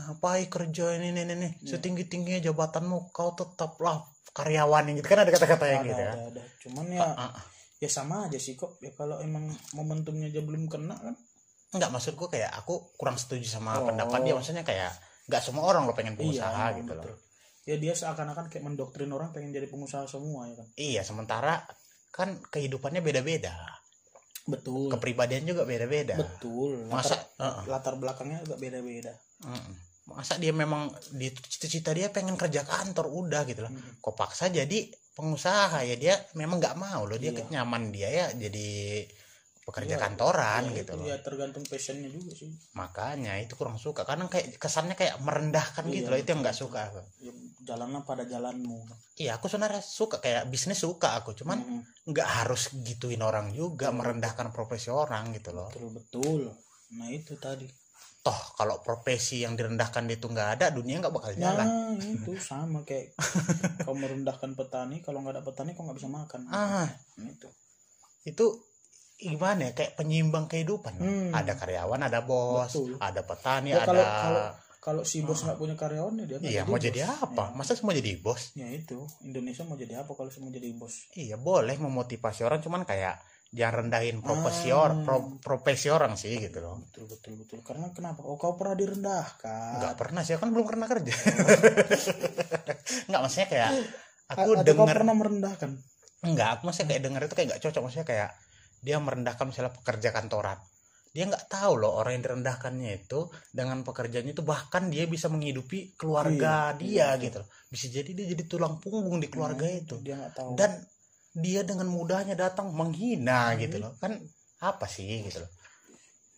ngapain kerja ini ini ini Iya. setinggi tingginya jabatanmu kau tetaplah karyawan gitu kan ada kata-kata yang ada, gitu ya ada, ada. cuman ya Ah, ah. ya sama aja sih kok ya kalau emang momentumnya aja belum kena kan enggak maksudku kayak aku kurang setuju sama Oh. pendapat dia maksudnya kayak nggak semua orang lo pengen pengusaha emang gitu betul. loh ya dia seakan-akan kayak mendoktrin orang pengen jadi pengusaha semua ya kan iya sementara kan kehidupannya beda-beda betul kepribadian juga beda-beda betul masa latar, uh-uh. latar belakangnya juga beda-beda Mm-mm. Masa dia memang di cita-cita dia pengen kerja kantor udah gitu loh. Mhm. kok paksa jadi pengusaha ya dia memang nggak mau loh. Dia Iya. nyaman dia ya jadi pekerja Iya, kantoran Ya, gitu itu loh. ya tergantung passionnya juga sih. Makanya itu kurang suka. Karena kayak kesannya kayak merendahkan Iya, gitu loh itu yang nggak suka aku. Ya, jalanlah pada jalanmu. Iya aku sebenarnya suka kayak bisnis suka aku. Cuman nggak harus gituin orang juga merendahkan profesi orang gitu loh. Betul betul. Nah itu tadi toh kalau profesi yang direndahkan itu nggak ada dunia nggak bakal jalan. nah itu sama kayak kau merendahkan petani kalau nggak ada petani kau nggak bisa makan? Ah. Itu itu gimana ya kayak penyimbang kehidupan. Hmm. ada karyawan ada bos Betul. ada petani Ya, ada kalau kalau kalau si bos nggak punya karyawan ya dia iya mau jadi bos. apa masa semua jadi bos? Ya, ya itu. Indonesia mau jadi apa kalau semua jadi bos? Iya boleh memotivasi orang cuman kayak jangan rendahin profesi orang pro- profesi orang sih gitu loh. Betul betul betul. Karena kenapa? Oh kau pernah direndahkan? Nggak pernah sih kan belum pernah kerja. Nggak maksudnya kayak aku A- denger pernah merendahkan? Enggak, aku maksudnya kayak denger itu kayak gak cocok. Maksudnya kayak dia merendahkan misalnya pekerja kantoran. Dia nggak tahu loh orang yang direndahkannya itu dengan pekerjaannya itu bahkan dia bisa menghidupi keluarga dia gitu loh. Bisa jadi dia jadi tulang punggung di keluarga Nah, itu. dia nggak tahu. Dan dia dengan mudahnya datang menghina gitu loh. Kan apa sih gitu loh.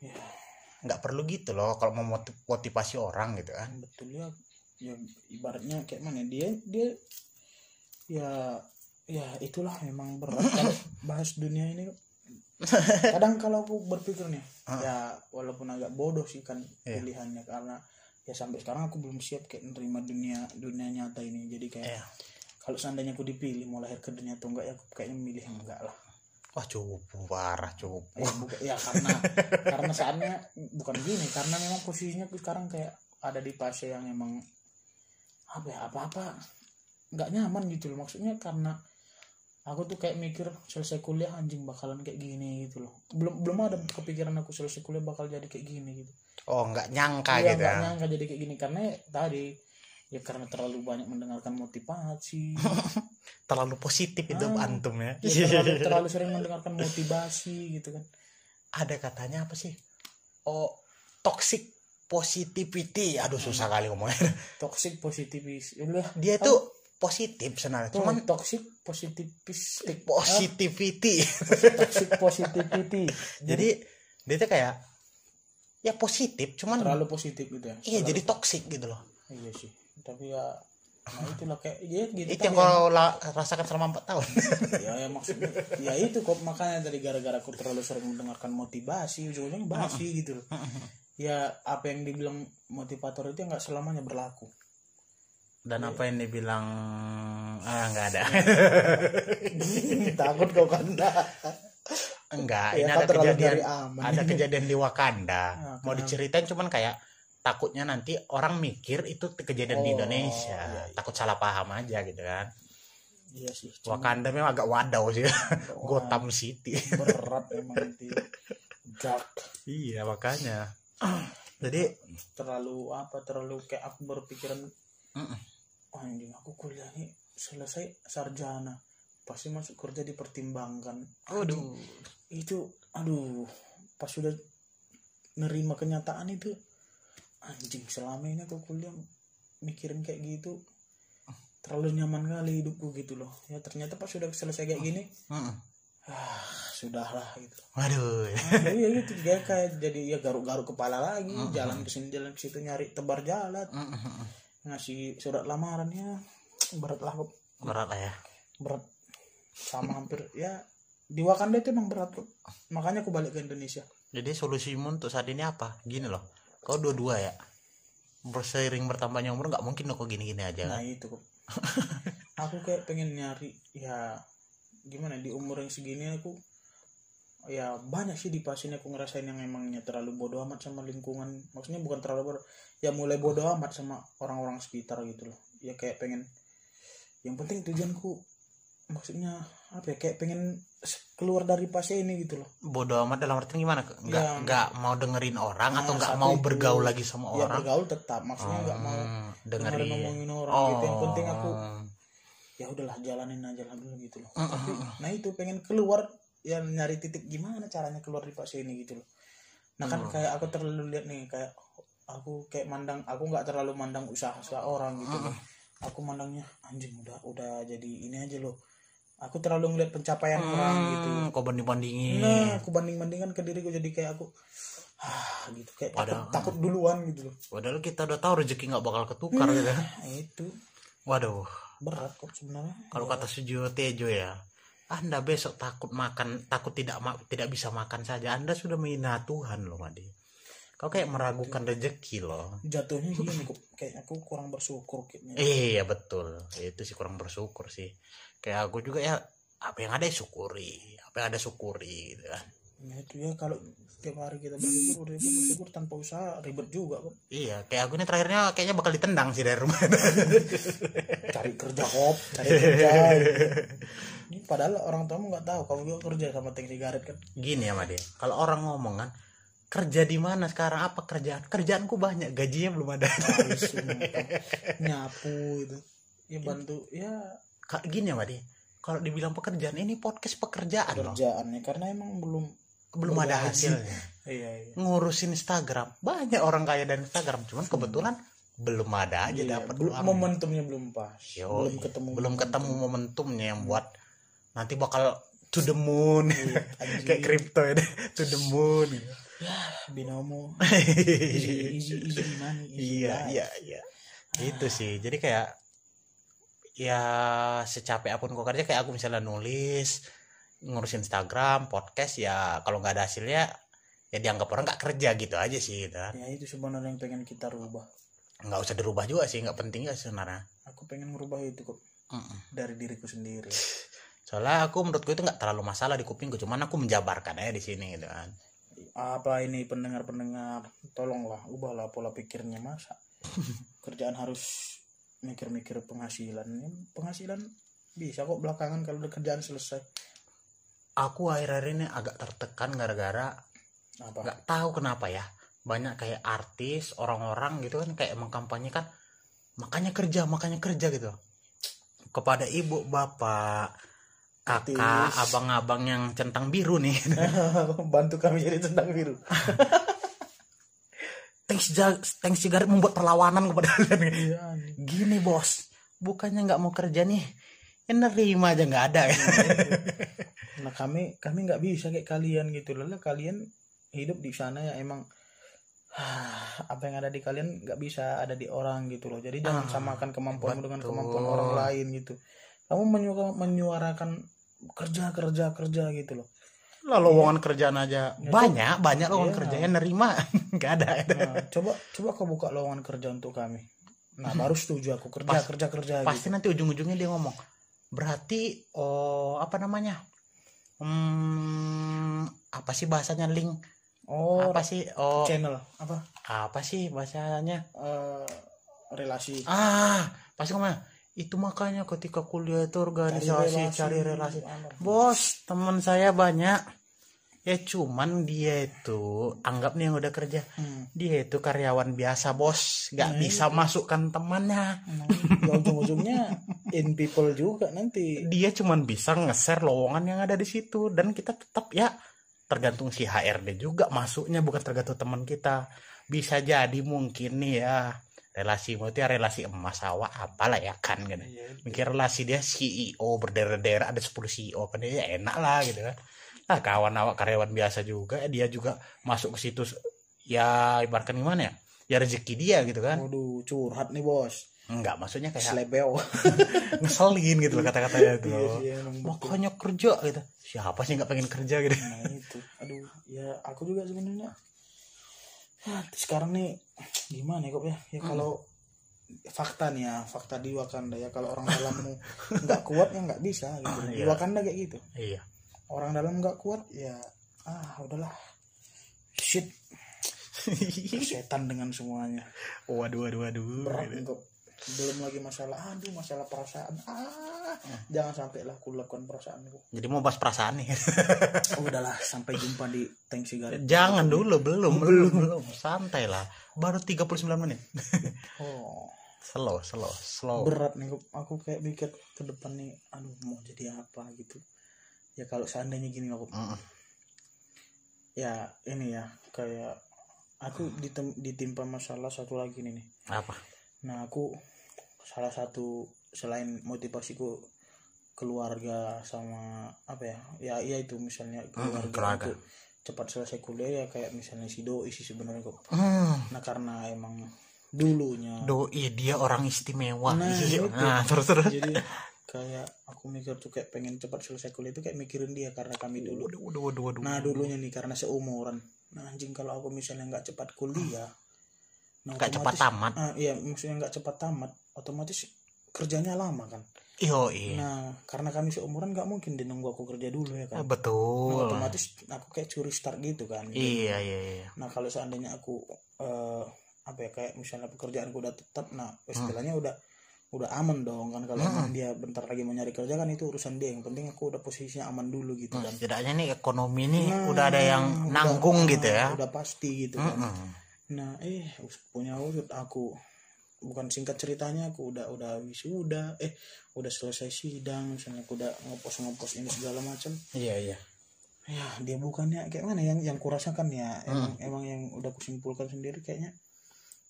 ya Nggak perlu gitu loh kalau mau motiv- motivasi orang gitu kan. betul ya ya ibaratnya kayak mana dia dia ya ya itulah memang berat kalau bahas dunia ini kadang kalau aku berpikir nih Ah. ya walaupun agak bodoh sih kan Iya. pilihannya karena ya sampai sekarang aku belum siap kayak nerima dunia dunia nyata ini jadi kayak Iya. Kalau seandainya aku dipilih mau lahir ke dunia atau enggak ya aku kayaknya milih yang enggak lah. Wah cukup parah cukup. ya, bukan, ya karena karena saatnya bukan gini karena memang posisinya aku sekarang kayak ada di fase yang emang apa ya apa apa nggak nyaman gitu loh. Maksudnya karena aku tuh kayak mikir selesai kuliah anjing bakalan kayak gini gitu loh. Belum belum ada kepikiran aku selesai kuliah bakal jadi kayak gini gitu. Oh nggak nyangka Iya, gitu nggak ya. nyangka jadi kayak gini. Karena tadi ya karena terlalu banyak mendengarkan motivasi Terlalu positif itu Ah. antum ya. ya, terlalu, terlalu sering mendengarkan motivasi gitu kan. Ada katanya apa sih? Oh toxic positivity. Aduh susah kali ngomongnya. Toxic positivis. Udah dia itu positif sebenarnya. Cuman cuman toxic positivistik. Positivity. Ah, toxic positivity. Jadi dia itu kayak ya positif cuman terlalu positif gitu ya. Iya Terlalu- jadi toxic gitu loh. Iya sih tapi ya nah itulah kayak ya gitu itu yang kau la- rasakan selama 4 tahun. Ya, ya maksudnya ya itu kok makanya dari gara-gara aku terlalu sering mendengarkan motivasi ujung-ujungnya basi gitu loh. Ya apa yang dibilang motivator itu nggak selamanya berlaku. Dan apa yang dibilang ah nggak ada. Takut kau kan enggak Ya, ini ada terlalu kejadian dari aman. ada kejadian di Wakanda. Ah, mau diceritain cuman kayak takutnya nanti orang mikir itu kejadian di Oh, Indonesia. iya, iya. takut salah paham aja gitu kan. Iya sih cuma Wakanda memang agak wadaw sih. Gotham City. berat emang nanti. Dark. Iya makanya. Jadi terlalu apa terlalu kayak aku berpikiran. "Oh, anjing aku kuliah nih selesai sarjana pasti masuk kerja dipertimbangkan. Aduh. itu aduh pas sudah nerima kenyataan itu anjing selama ini aku kuliah mikirin kayak gitu. Terlalu nyaman kali hidupku gitu loh. Ya ternyata pas sudah selesai kayak gini Mm-mm. ah sudahlah gitu. Waduh. Ah, iya gitu dia kayak jadi ya garuk-garuk kepala lagi. Jalan ke sini jalan ke situ nyari tebar jalan. Mm-mm. ngasih surat lamarannya berat lah kok. Berat lah ya. Berat. Sama hampir ya di Wakanda itu emang berat kok. Makanya aku balik ke Indonesia. Jadi solusimu untuk saat ini apa? Gini loh kau dua-dua ya? Berseiring bertambahnya umur nggak mungkin loh kok gini-gini aja nah kan? itu kok. Aku kayak pengen nyari ya gimana di umur yang segini aku ya banyak sih di pas ini aku ngerasain yang emangnya terlalu bodoh amat sama lingkungan. Maksudnya bukan terlalu bodoh ya mulai bodoh amat sama orang-orang sekitar gitu loh. Ya kayak pengen yang penting tujuanku maksudnya apa ya kayak pengen keluar dari fase ini gitu loh. Bodoh amat dalam artian gimana? Nggak Ya. nggak mau dengerin orang Nah, atau nggak mau itu. bergaul lagi sama ya orang bergaul tetap. Maksudnya nggak mau Hmm, dengerin. dengerin ngomongin orang oh gitu. Yang penting aku ya udahlah jalanin aja lah dulu gitu loh. Mm, tapi nah itu pengen keluar ya nyari titik gimana caranya keluar di fase ini gitu loh. Nah kan Mm. kayak aku terlalu lihat nih kayak aku kayak mandang aku nggak terlalu mandang usaha usaha orang gitu loh. aku mandangnya anjing udah udah jadi ini aja loh aku terlalu ngeliat pencapaian orang gitu. Hmm, kau banding bandingin nah aku banding bandingkan ke diriku jadi kayak aku ah gitu. Kayak takut, Padahal- takut duluan gitu loh. Padahal kita udah tahu rezeki nggak bakal ketukar gitu nah, itu. Waduh. Berat kok sebenarnya. Kalau kata Sujiwo Tejo ya anda besok takut makan takut tidak tidak bisa makan saja. Anda sudah menghina Tuhan loh Madi kau kayak meragukan rezeki loh. Jatuhnya gini kayak aku kurang bersyukur kayaknya. Iya betul. Itu sih kurang bersyukur sih. Kayak aku juga ya apa yang ada ya syukuri. Apa yang ada syukuri gitu kan. Ya itu ya kalau tiap hari kita bersyukur udah bersyukur tanpa usaha ribet juga kok. iya kayak aku ini terakhirnya kayaknya bakal ditendang sih dari rumah. Cari kerja kop, cari kerja. Ini padahal orang tuamu nggak tahu kamu juga kerja sama tank sigaret kan. Gini ya Made kalau orang ngomong kan kerja di mana sekarang? Apa kerjaan? Kerjaanku banyak gajinya belum ada. Sumpah. nyapu. Itu ya bantu ya. Kak, gini ya Made kalau dibilang pekerjaan ini podcast pekerjaan loh. Kerjaannya karena emang belum belum ada hasilnya. iya iya. Ngurusin Instagram. Banyak orang kaya dari Instagram cuman kebetulan belum ada aja Iya, dapat belum uang. momentumnya belum pas. Yo, belum ketemu belum ketemu momentumnya yang buat nanti bakal to the moon. Anjing. kayak kripto ya to the moon gitu. Ya binomo easy easy easy money easy iya life. iya iya. Itu sih. Jadi kayak ya secapek apa pun kau kerja kayak aku misalnya nulis ngurus Instagram podcast ya kalau nggak ada hasilnya ya dianggap orang nggak kerja gitu aja sih gitu. Ya itu sebenarnya yang pengen kita rubah. Nggak usah dirubah juga sih nggak penting ya sebenarnya. Aku pengen merubah itu kok. Mm-mm. dari diriku sendiri. Soalnya aku menurutku itu nggak terlalu masalah di kupingku cuman aku menjabarkan aja di sini gitu kan apa ini pendengar-pendengar? Tolonglah ubahlah pola pikirnya masa? Kerjaan harus mikir-mikir penghasilan. Penghasilan bisa kok belakangan kalau udah kerjaan selesai. Aku akhir-akhir ini agak tertekan gara-gara nggak tahu kenapa ya. Banyak kayak artis orang-orang gitu kan kayak mengkampanyekan makanya kerja makanya kerja gitu. Kepada ibu bapak kakak abang-abang yang centang biru nih. Bantu kami jadi tentang biru. Thanks thanks cigaret membuat perlawanan kepada kalian. Iya. Gini bos. Bukannya nggak mau kerja nih. Ya nerima aja nggak ada. Nah kami kami nggak bisa kayak kalian gitu. Loh Lah, kalian hidup di sana ya emang apa yang ada di kalian nggak bisa ada di orang gitu loh. Jadi jangan Ah, samakan kemampuanmu dengan kemampuan orang lain gitu kamu menyuka- menyuarakan kerja kerja kerja gitu loh. Lah lowongan kerjaan aja. Ya, banyak banyak lowongan Iya. kerjaan nerima. Nggak ada. Nah, coba coba kau buka lowongan kerja untuk kami. Nah baru setuju aku. Kerja Pas- kerja kerja pasti gitu. nanti ujung-ujungnya dia ngomong berarti oh apa namanya? Hmm, apa sih bahasanya link? Oh apa sih? Oh channel. Apa? apa sih bahasanya? Eh, relasi. Ah pasti ngomong itu makanya ketika kuliah itu organisasi cari relasi, Anak. bos teman saya banyak. Ya cuman dia itu anggap nih yang udah kerja Hmm. dia itu karyawan biasa bos. Nggak Nah, bisa masukkan temannya. Nah, ya ujung-ujungnya in people juga nanti. Dia cuman bisa nge-share lowongan yang ada di situ. Dan kita tetap ya tergantung si HRD juga masuknya bukan tergantung teman kita. Bisa jadi mungkin nih ya relasi itu ya relasi emas awak apalah ya kan gitu. Iya, mikir relasi dia CEO berderet-deret ada 10 CEO kan dia ya enak lah gitu kan. Nah kawan awak karyawan biasa juga dia juga masuk ke situ ya ibaratkan gimana ya ya rezeki dia gitu kan. Waduh curhat nih bos. Enggak maksudnya kayak slebeo ngeselin gitu loh kata-katanya tuh iya emang betul. makanya kerja gitu. Siapa sih nggak pengen kerja gitu? Nah itu. Aduh ya aku juga sebenarnya ya, sekarang nih gimana ya kok ya? Ya kalau fakta nih ya fakta di Wakanda ya kalau orang dalammu nggak kuat ya nggak bisa gitu. Ah, di iya. Wakanda kayak gitu. Iya. Orang dalam nggak kuat ya ah udahlah. Shit. Setan dengan semuanya. Waduh waduh waduh berat untuk belum lagi masalah aduh masalah perasaan. Ah jangan sampai lah aku lakukan perasaanku jadi mau bahas perasaan nih. Oh, udahlah sampai jumpa di tank sigaret jangan dulu belum belum. belum santai lah. Baru 39 menit. Oh. Slow slow slow. Berat nih aku- aku kayak mikir ke depan nih aduh mau jadi apa gitu. Ya kalau seandainya gini aku Mm-mm. ya ini ya kayak aku ditem- ditimpa masalah satu lagi nih nih. Apa? Nah aku salah satu selain motivasiku keluarga sama apa ya ya iya itu misalnya keluarga, keluarga. untuk cepat selesai kuliah ya kayak misalnya si doi sih sebenarnya kok hmm. nah karena emang dulunya doi dia orang istimewa Nah, Iya. itu. nah terus terus jadi kayak aku mikir tuh kayak pengen cepat selesai kuliah itu kayak mikirin dia karena kami dulu waduh waduh waduh waduh nah dulunya nih karena seumuran nah anjing kalau aku misalnya nggak cepat kuliah nah Nggak cepat otomatis- tamat. ah, iya maksudnya nggak cepat tamat otomatis kerjanya lama kan. Yo iya nah karena kami seumuran nggak mungkin dia nunggu aku kerja dulu ya Ah, kan nah, betul otomatis aku kayak curi start gitu kan. Iya iya iya. Nah kalau seandainya aku eh, apa ya kayak misalnya pekerjaanku udah tetap nah istilahnya udah udah aman dong kan. Kalau emang dia bentar lagi mau nyari kerja kan itu urusan dia. Yang penting aku udah posisinya aman dulu gitu Nah, kan. setidaknya nih ekonomi nih udah ada yang nanggung gitu ya. udah pasti gitu kan. Mm-mm. nah eh punya wujud aku bukan singkat ceritanya aku udah udah wisuda eh udah selesai sidang misalnya aku udah ngopos ngopos ini segala macam. Iya iya. Ya dia bukannya kayak mana yang yang kurasakan ya? Emang emang yang udah kusimpulkan sendiri kayaknya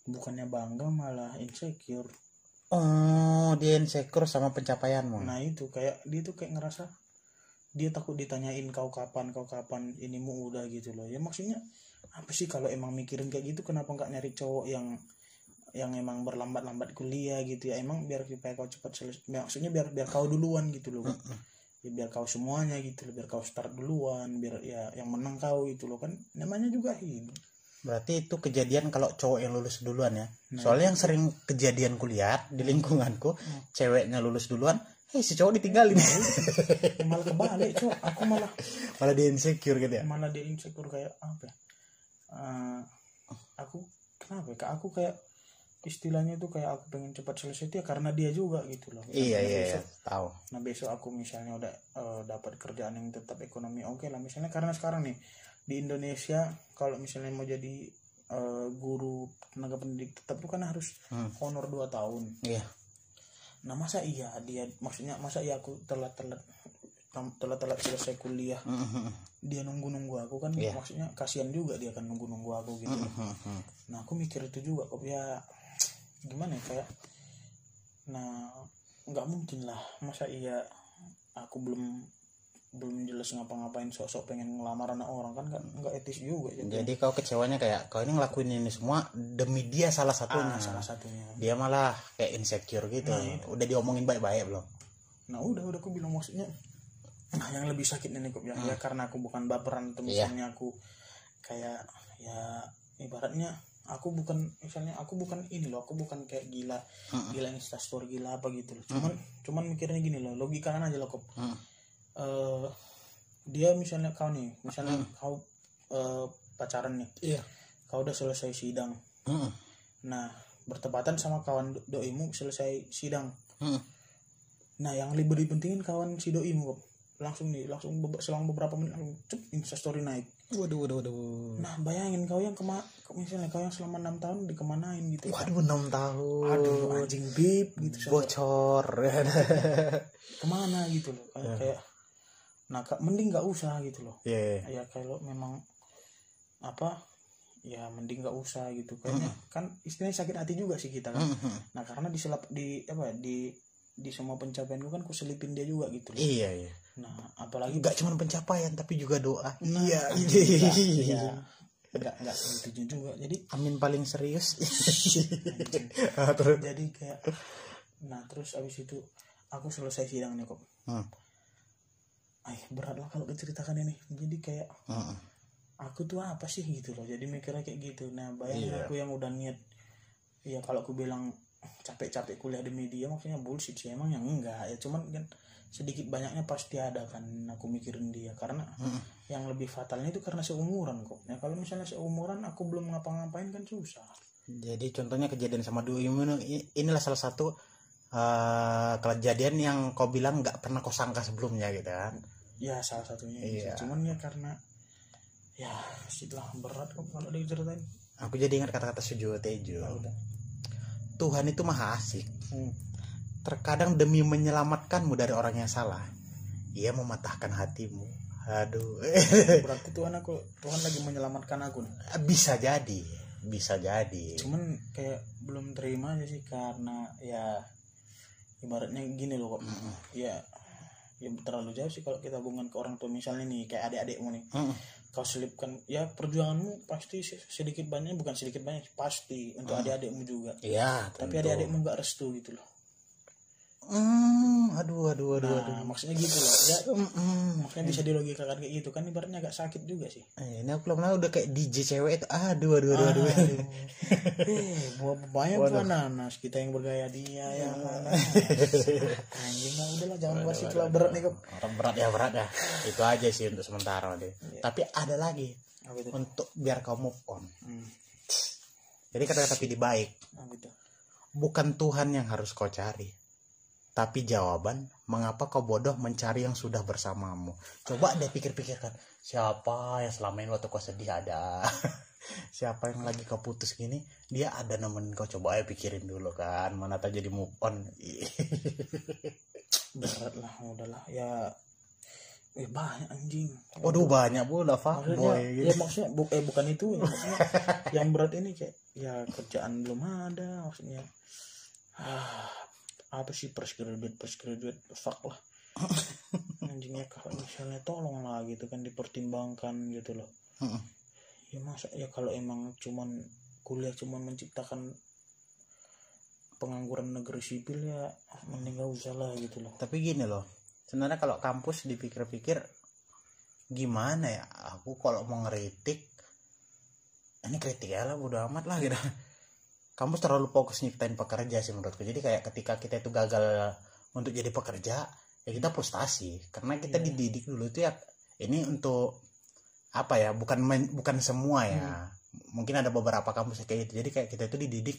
bukannya bangga malah insecure. Oh dia insecure sama pencapaianmu. Nah itu kayak dia tuh kayak ngerasa dia takut ditanyain kau kapan kau kapan inimu udah gitu loh. Ya maksudnya apa sih kalau emang mikirin kayak gitu kenapa nggak nyari cowok yang yang emang berlambat-lambat kuliah gitu ya. Emang biar supaya kau cepat selesai. Maksudnya biar biar kau duluan gitu loh. Ya biar kau semuanya gitu loh. Biar kau start duluan biar ya yang menang kau gitu loh. Kan namanya juga hidup. Berarti itu kejadian kalau cowok yang lulus duluan ya. Soalnya yang sering kejadian kuliah di lingkunganku ceweknya lulus duluan hei si cowok ditinggalin. Malah kebalik cok aku malah malah dia insecure gitu ya? Malah dia insecure kayak apa ya? Eh, aku kenapa ya? Kak, aku kayak istilahnya tuh kayak aku pengen cepat selesai itu ya karena dia juga gitu loh iya Nah, iya, iya besok, tahu nah besok aku misalnya udah eh, dapat kerjaan yang tetap ekonomi oke lah misalnya karena sekarang nih di Indonesia kalau misalnya mau jadi eh, guru tenaga pendidik tetap tuh kan harus Hmm. honor 2 tahun iya nah masa iya dia maksudnya masa iya aku telat telat telat telat selesai kuliah Mhm. dia nunggu nunggu aku kan Iya. maksudnya kasihan juga dia kan nunggu nunggu aku gitu Mhm. nah aku mikir itu juga kok ya gimana ya kayak nah nggak mungkin lah masa iya aku belum belum jelas ngapa-ngapain sok-sok pengen ngelamar anak orang kan nggak nggak etis juga jadi jadi kau kecewanya kayak kau ini ngelakuin ini semua demi dia salah satunya. Ah, salah satunya. Dia malah kayak insecure gitu. Udah diomongin baik-baik belum? Nah udah udah aku bilang maksudnya nah yang lebih sakit nih kok ya, Hmm. ya karena aku bukan baperan atau Iya. misalnya aku kayak ya ibaratnya aku bukan misalnya aku bukan ini loh aku bukan kayak gila Hmm. gila instastory gila apa gitu loh cuman cuman mikirnya gini loh logika aja loh kok Hmm. Eh, dia misalnya kau nih misalnya kau eh, pacaran nih iya kau udah selesai sidang nah bertepatan sama kawan do- doimu selesai sidang. Nah, yang lebih dipentingin kawan si doimu kok. Langsung nih, langsung be- selang beberapa menit langsung cep instastory naik. waduh waduh waduh Nah, bayangin kau yang kema misalnya kau yang selama enam tahun dikemanain gitu. waduh enam tahun Aduh, anjing bib gitu. bocor Ke mana gitu loh. Kayak, kayak nah, mending nggak usah gitu loh. Iya. Ya kalau memang apa ya mending nggak usah gitu kayaknya kan istilahnya sakit hati juga sih kita kan Mhm. nah karena diselap di apa ya, di di semua pencapaian gue kan ku selipin dia juga gitu loh. Iya iya. Nah apalagi nggak cuma pencapaian tapi juga doa. Nah, iya enggak, iya. Ya, enggak enggak gitu juga. Jadi amin paling serius. Ah, terus. Jadi kayak nah terus abis itu aku selesai sidang nih kok. Hmm. ay berat lah kalau diceritakan ini. Jadi kayak Mhm. aku tuh apa sih gitu loh. Jadi mikirnya kayak gitu. Nah bayangin Iya. aku yang udah niat. Ya kalau aku bilang capek-capek kuliah demi dia maksudnya bullshit sih emang yang enggak. Ya cuman kan sedikit banyaknya pasti ada kan aku mikirin dia. Karena yang lebih fatalnya itu karena seumuran kok. Ya kalau misalnya seumuran aku belum ngapa-ngapain kan susah. Jadi contohnya kejadian sama dua ini inilah salah satu eh, kejadian yang kau bilang nggak pernah kau sangka sebelumnya gitu kan? Ya salah satunya Iya. sih. cuman ya karena ya setelah berat kok kalau diceritain. Aku jadi ingat kata-kata Sujo Tejo Ya udah Tuhan itu maha asik. Hmm. terkadang demi menyelamatkanmu dari orang yang salah ia mematahkan hatimu. Aduh. Berarti Tuhan aku Tuhan lagi menyelamatkan aku nih. Bisa jadi bisa jadi. Cuman kayak belum terima aja sih karena ya ibaratnya gini loh kok. Ya ya terlalu jauh sih kalau kita hubungan ke orang tua misalnya nih kayak adik-adikmu nih. Mm-mm. Kau selipkan ya perjuanganmu pasti se- sedikit banyak bukan sedikit banyak pasti untuk adik-adikmu juga. Iya tapi adik-adikmu nggak restu gitu loh Hmm, aduh aduh aduh aduh. nah maksudnya gitu loh. Ya Mm-mm. maksudnya bisa dilogikakan kayak gitu. Kan ibaratnya agak sakit juga sih. Eh, ini aku lama udah kayak DJ cewek itu aduh aduh aduh aduh. Eh buah banyak buah nanas kita yang bergaya dia ya. Anjing lah udahlah jangan bahas itu lah berat nih kok. Orang berat ya berat ya. Itu aja sih untuk sementara deh tapi ada lagi untuk biar kau move on. Hmm. jadi kata-kata pilih baik. Bukan Tuhan yang harus kau cari tapi jawaban mengapa kau bodoh mencari yang sudah bersamamu? Coba deh pikir-pikirkan siapa yang selama ini waktu kau sedih ada? Siapa yang lagi kau putus gini dia ada nemenin kau. Coba aja pikirin dulu kan mana tahu jadi move on. Berat lah udahlah ya eh banyak anjing. Waduh banyak pula maksudnya fuckboy ya gitu. maksudnya bu, eh bukan itu ya, maksudnya yang berat ini kayak ya kerjaan belum ada maksudnya. Ah, apa sih fresh graduate fresh graduate? Fuck lah. Anjingnya kalau misalnya tolong lah gitu kan dipertimbangkan gitu loh. Ya masa ya kalau emang cuman kuliah cuman menciptakan pengangguran negeri sipil ya mending gak usah lah gitu loh. Tapi gini loh sebenarnya kalau kampus dipikir-pikir gimana ya? Aku kalau mau ngeritik ini kritik ya lah udah amat lah gitu kampus terlalu fokus nyiptain pekerja sih menurutku. Jadi kayak ketika kita itu gagal untuk jadi pekerja ya kita frustasi. Karena kita Iya. dididik dulu itu ya ini untuk apa ya bukan men- bukan semua ya. Mungkin ada beberapa kampus kayak gitu. Jadi kayak kita itu dididik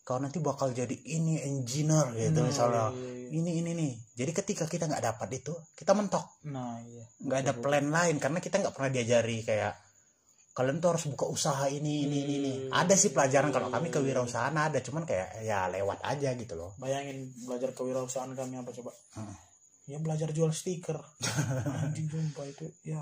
kau nanti bakal jadi ini engineer gitu Nah, misalnya. iya, iya, iya. ini ini nih jadi ketika kita nggak dapat itu kita mentok. Nah iya. Nggak ada plan lain karena kita nggak pernah diajari kayak kalian tuh harus buka usaha ini ini ini, ini ada sih pelajaran kalau kami kewirausahaan ada cuman kayak ya lewat aja gitu loh Bayangin belajar kewirausahaan kami apa coba? Hmm. Ya belajar jual stiker. Anjing sumpah itu ya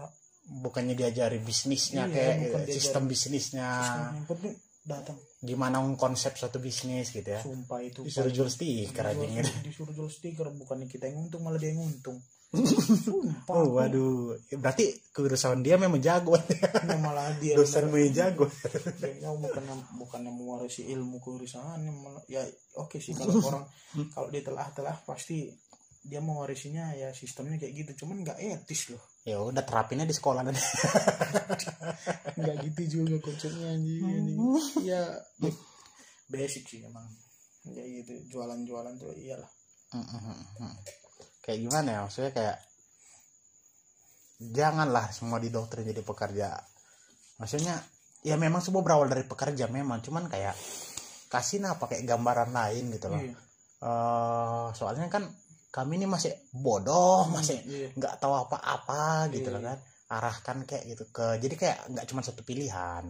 bukannya diajari bisnisnya Iya, kayak bukan eh, diajari. sistem bisnisnya sistem datang. gimana konsep suatu bisnis gitu ya Sumpah itu disuruh jual stiker aja gitu disuruh jual stiker bukannya kita yang untung malah dia yang untung. Sumpah. oh waduh. Berarti kewirausahaan dia memang jago. Ya, malah dia dosen gue jago. Ya bukannya bukannya mewarisi ilmu yang malah- ya oke sih kalau orang kalau dia telah telah pasti dia mewarisinya ya sistemnya kayak gitu. Cuman nggak etis loh. Ya udah terapinnya di sekolah nanti. Nggak gitu juga konsepnya anjing anjing. ya basic sih emang. Ya gitu jualan-jualan tuh iyalah kayak gimana ya maksudnya kayak janganlah semua didoktrin jadi pekerja maksudnya ya memang semua berawal dari pekerja memang cuman kayak kasih apa kayak gambaran lain gitu loh Iya. Eh, soalnya kan kami ini masih bodoh masih iya. nggak tahu apa-apa gitu Iya. loh kan arahkan kayak gitu ke jadi kayak nggak cuma satu pilihan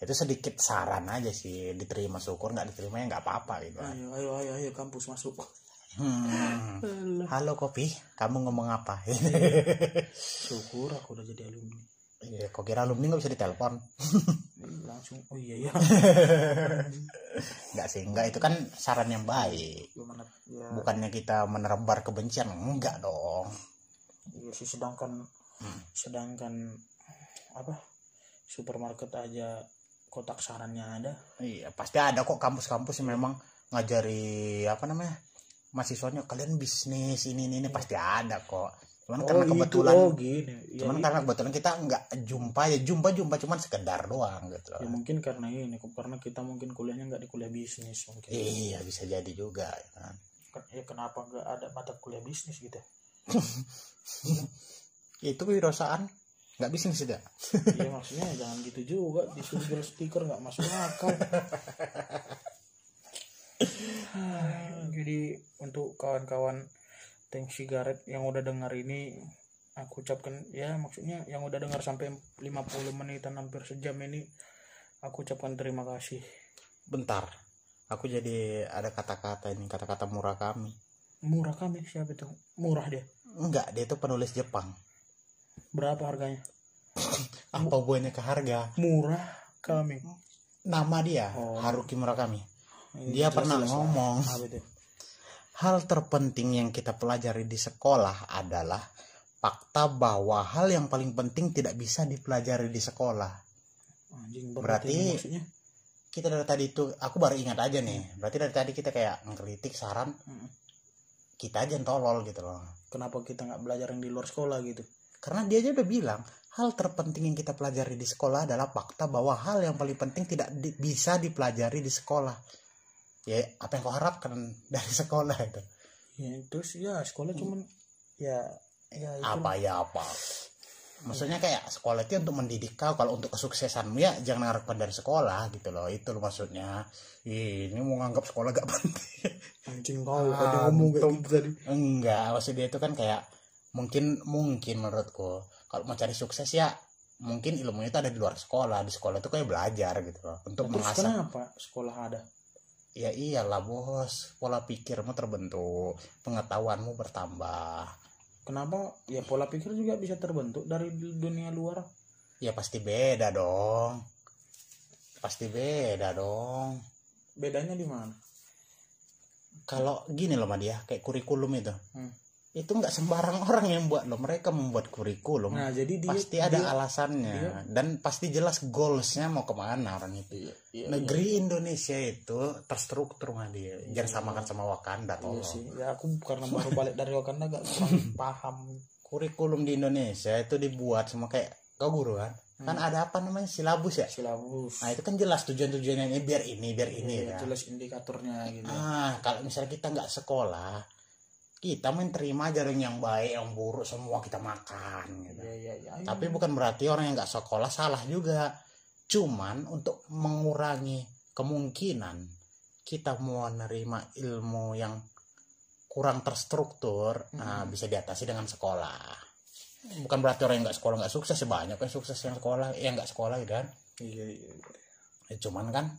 itu sedikit saran aja sih diterima syukur nggak diterima ya nggak apa-apa gitu kan. ayo ayo ayo ayo kampus masuk Hmm. Halo kopi, kamu ngomong apa? syukur aku udah jadi alumni Iya, kok kira alumni nggak bisa ditelepon? Ih, langsung oh iya ya Nggak sih, nggak itu kan saran yang baik. gimana ya Bukannya kita menebar kebencian, enggak dong. iya sih sedangkan sedangkan apa supermarket aja kotak sarannya ada Iya, pasti ada kok kampus-kampus yang memang ngajari apa namanya mahasiswanya kalian bisnis ini ini, ini pasti ada kok. Cuman karena gitu, kebetulan, oh gini ya, cuman karena kebetulan kita nggak jumpa ya jumpa jumpa cuman sekedar doang gitu. ya mungkin karena ini karena kita mungkin kuliahnya nggak di kuliah bisnis mungkin Iya bisa jadi juga. ya kan. ya kenapa nggak ada mata kuliah bisnis gitu Itu kewirausahaan nggak bisnis tidak. ya maksudnya jangan gitu juga disuruh stiker nggak masuk akal jadi untuk kawan-kawan tank sigaret yang udah dengar ini aku ucapkan ya maksudnya yang udah dengar sampai 50 menitan hampir sejam ini aku ucapkan terima kasih Bentar, aku jadi ada kata-kata ini kata-kata murah kami. murah kami siapa itu murah dia Enggak, dia itu penulis Jepang. berapa harganya Apa hubungannya ke harga? murah kami Nama dia Oh. Haruki Murakami. Ini Dia jelas- pernah jelas ngomong hal terpenting yang kita pelajari di sekolah adalah fakta bahwa hal yang paling penting tidak bisa dipelajari di sekolah. anjing Berarti- maksudnya Kita dari tadi itu, aku baru ingat aja nih. Berarti dari tadi kita kayak ngkritik saran kita aja yang tolol gitu loh. kenapa kita nggak belajar yang di luar sekolah gitu Karena dia aja udah bilang hal terpenting yang kita pelajari di sekolah adalah fakta bahwa hal yang paling penting tidak di- bisa dipelajari di sekolah. Ya apa yang kau harapkan dari sekolah itu? ya terus ya sekolah cuman ya ya itu. Apa ya apa? maksudnya kayak sekolah itu untuk mendidik kau kalau untuk kesuksesanmu ya jangan harapkan dari sekolah gitu loh. Itu loh maksudnya. Ih, ini mau nganggap sekolah gak penting. Anjing kau Ah, tadi ngomong kayak gitu tadi. Enggak maksud dia itu kan kayak mungkin mungkin menurutku kalau mau cari sukses ya mungkin ilmunya itu ada di luar sekolah. Di sekolah itu kayak belajar gitu loh. Untuk mengasah kenapa sekolah ada ya iyalah bos. Pola pikirmu terbentuk pengetahuanmu bertambah. Kenapa? Ya pola pikir juga bisa terbentuk dari dunia luar. Ya pasti beda dong. Pasti beda dong. Bedanya di mana? Kalau gini loh Madia kayak kurikulum itu. Hmm. Itu nggak sembarang orang yang buat loh. Mereka membuat kurikulum. Nah jadi dia pasti ada dia- alasannya. dia- dan pasti jelas goalsnya mau ke mana orang itu. Iya, iya, negeri Indonesia itu terstruktur Madia jangan samakan sama Wakanda iya tolong. sih. Ya aku karena baru balik dari Wakanda gak paham. Kurikulum di Indonesia itu dibuat sama kayak kau guru kan? Kan Hmm. ada apa namanya? Silabus ya? Silabus. Nah itu kan jelas tujuan-tujuannya ini biar ini biar ini Iya, kan jelas indikatornya gitu. Ah kalau misalnya kita nggak sekolah kita aja dong yang baik yang buruk semua kita makan gitu. Iya iya iya. Tapi bukan berarti orang yang nggak sekolah salah juga. Cuman untuk mengurangi kemungkinan kita mau menerima ilmu yang kurang terstruktur nah, bisa diatasi dengan sekolah. Bukan berarti orang yang nggak sekolah nggak sukses ya banyak yang sukses yang sekolah yang nggak sekolah gitu kan? Iya iya. Ya, cuman kan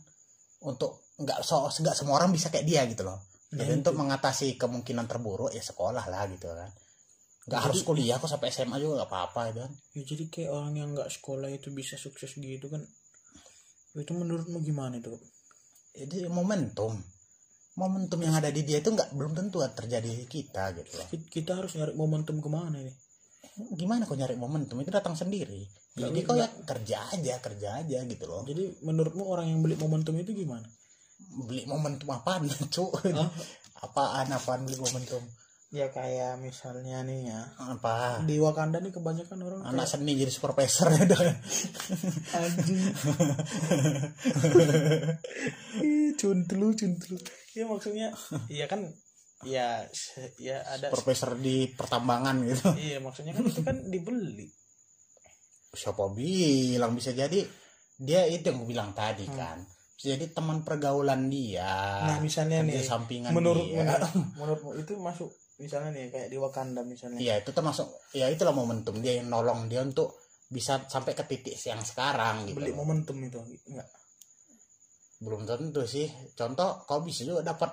untuk nggak so nggak semua orang bisa kayak dia gitu loh jadi itu. untuk mengatasi kemungkinan terburuk ya sekolah lah gitu kan. Nggak Jadi- harus kuliah kok sampai SMA juga nggak apa-apa gitu kan. Ya jadi kayak orang yang nggak sekolah itu bisa sukses gitu kan. Itu menurutmu gimana itu jadi momentum. Momentum yang ada di dia itu nggak belum tentu terjadi di kita gitu loh. Ki- kita harus nyari momentum ke mana nih gimana kau nyari momentum? Itu datang sendiri. Jadi kau ya kerja aja kerja aja gitu loh. Jadi menurutmu orang yang beli momentum itu gimana beli momentum apaan cu Hah? apaan apaan beli momentum? Ya kayak misalnya nih ya. Apa? Di Wakanda nih kebanyakan orang anak seni jadi supervisor ya dah. kayak, anjing. Ih, cuntlu cuntlu. Ya maksudnya iya kan ya ya ada supervisor di pertambangan gitu. Iya maksudnya kan itu kan dibeli. Siapa bilang bisa jadi? Dia itu yang gue bilang tadi Hmm. kan jadi teman pergaulan dia nah misalnya nih sampingan menurut dia menurut menurutmu itu masuk misalnya nih kayak di Wakanda misalnya Iya itu termasuk ya itulah momentum dia yang nolong dia untuk bisa sampai ke titik yang sekarang gitu. beli momentum itu enggak Belum tentu sih. Contoh kau bisa juga dapat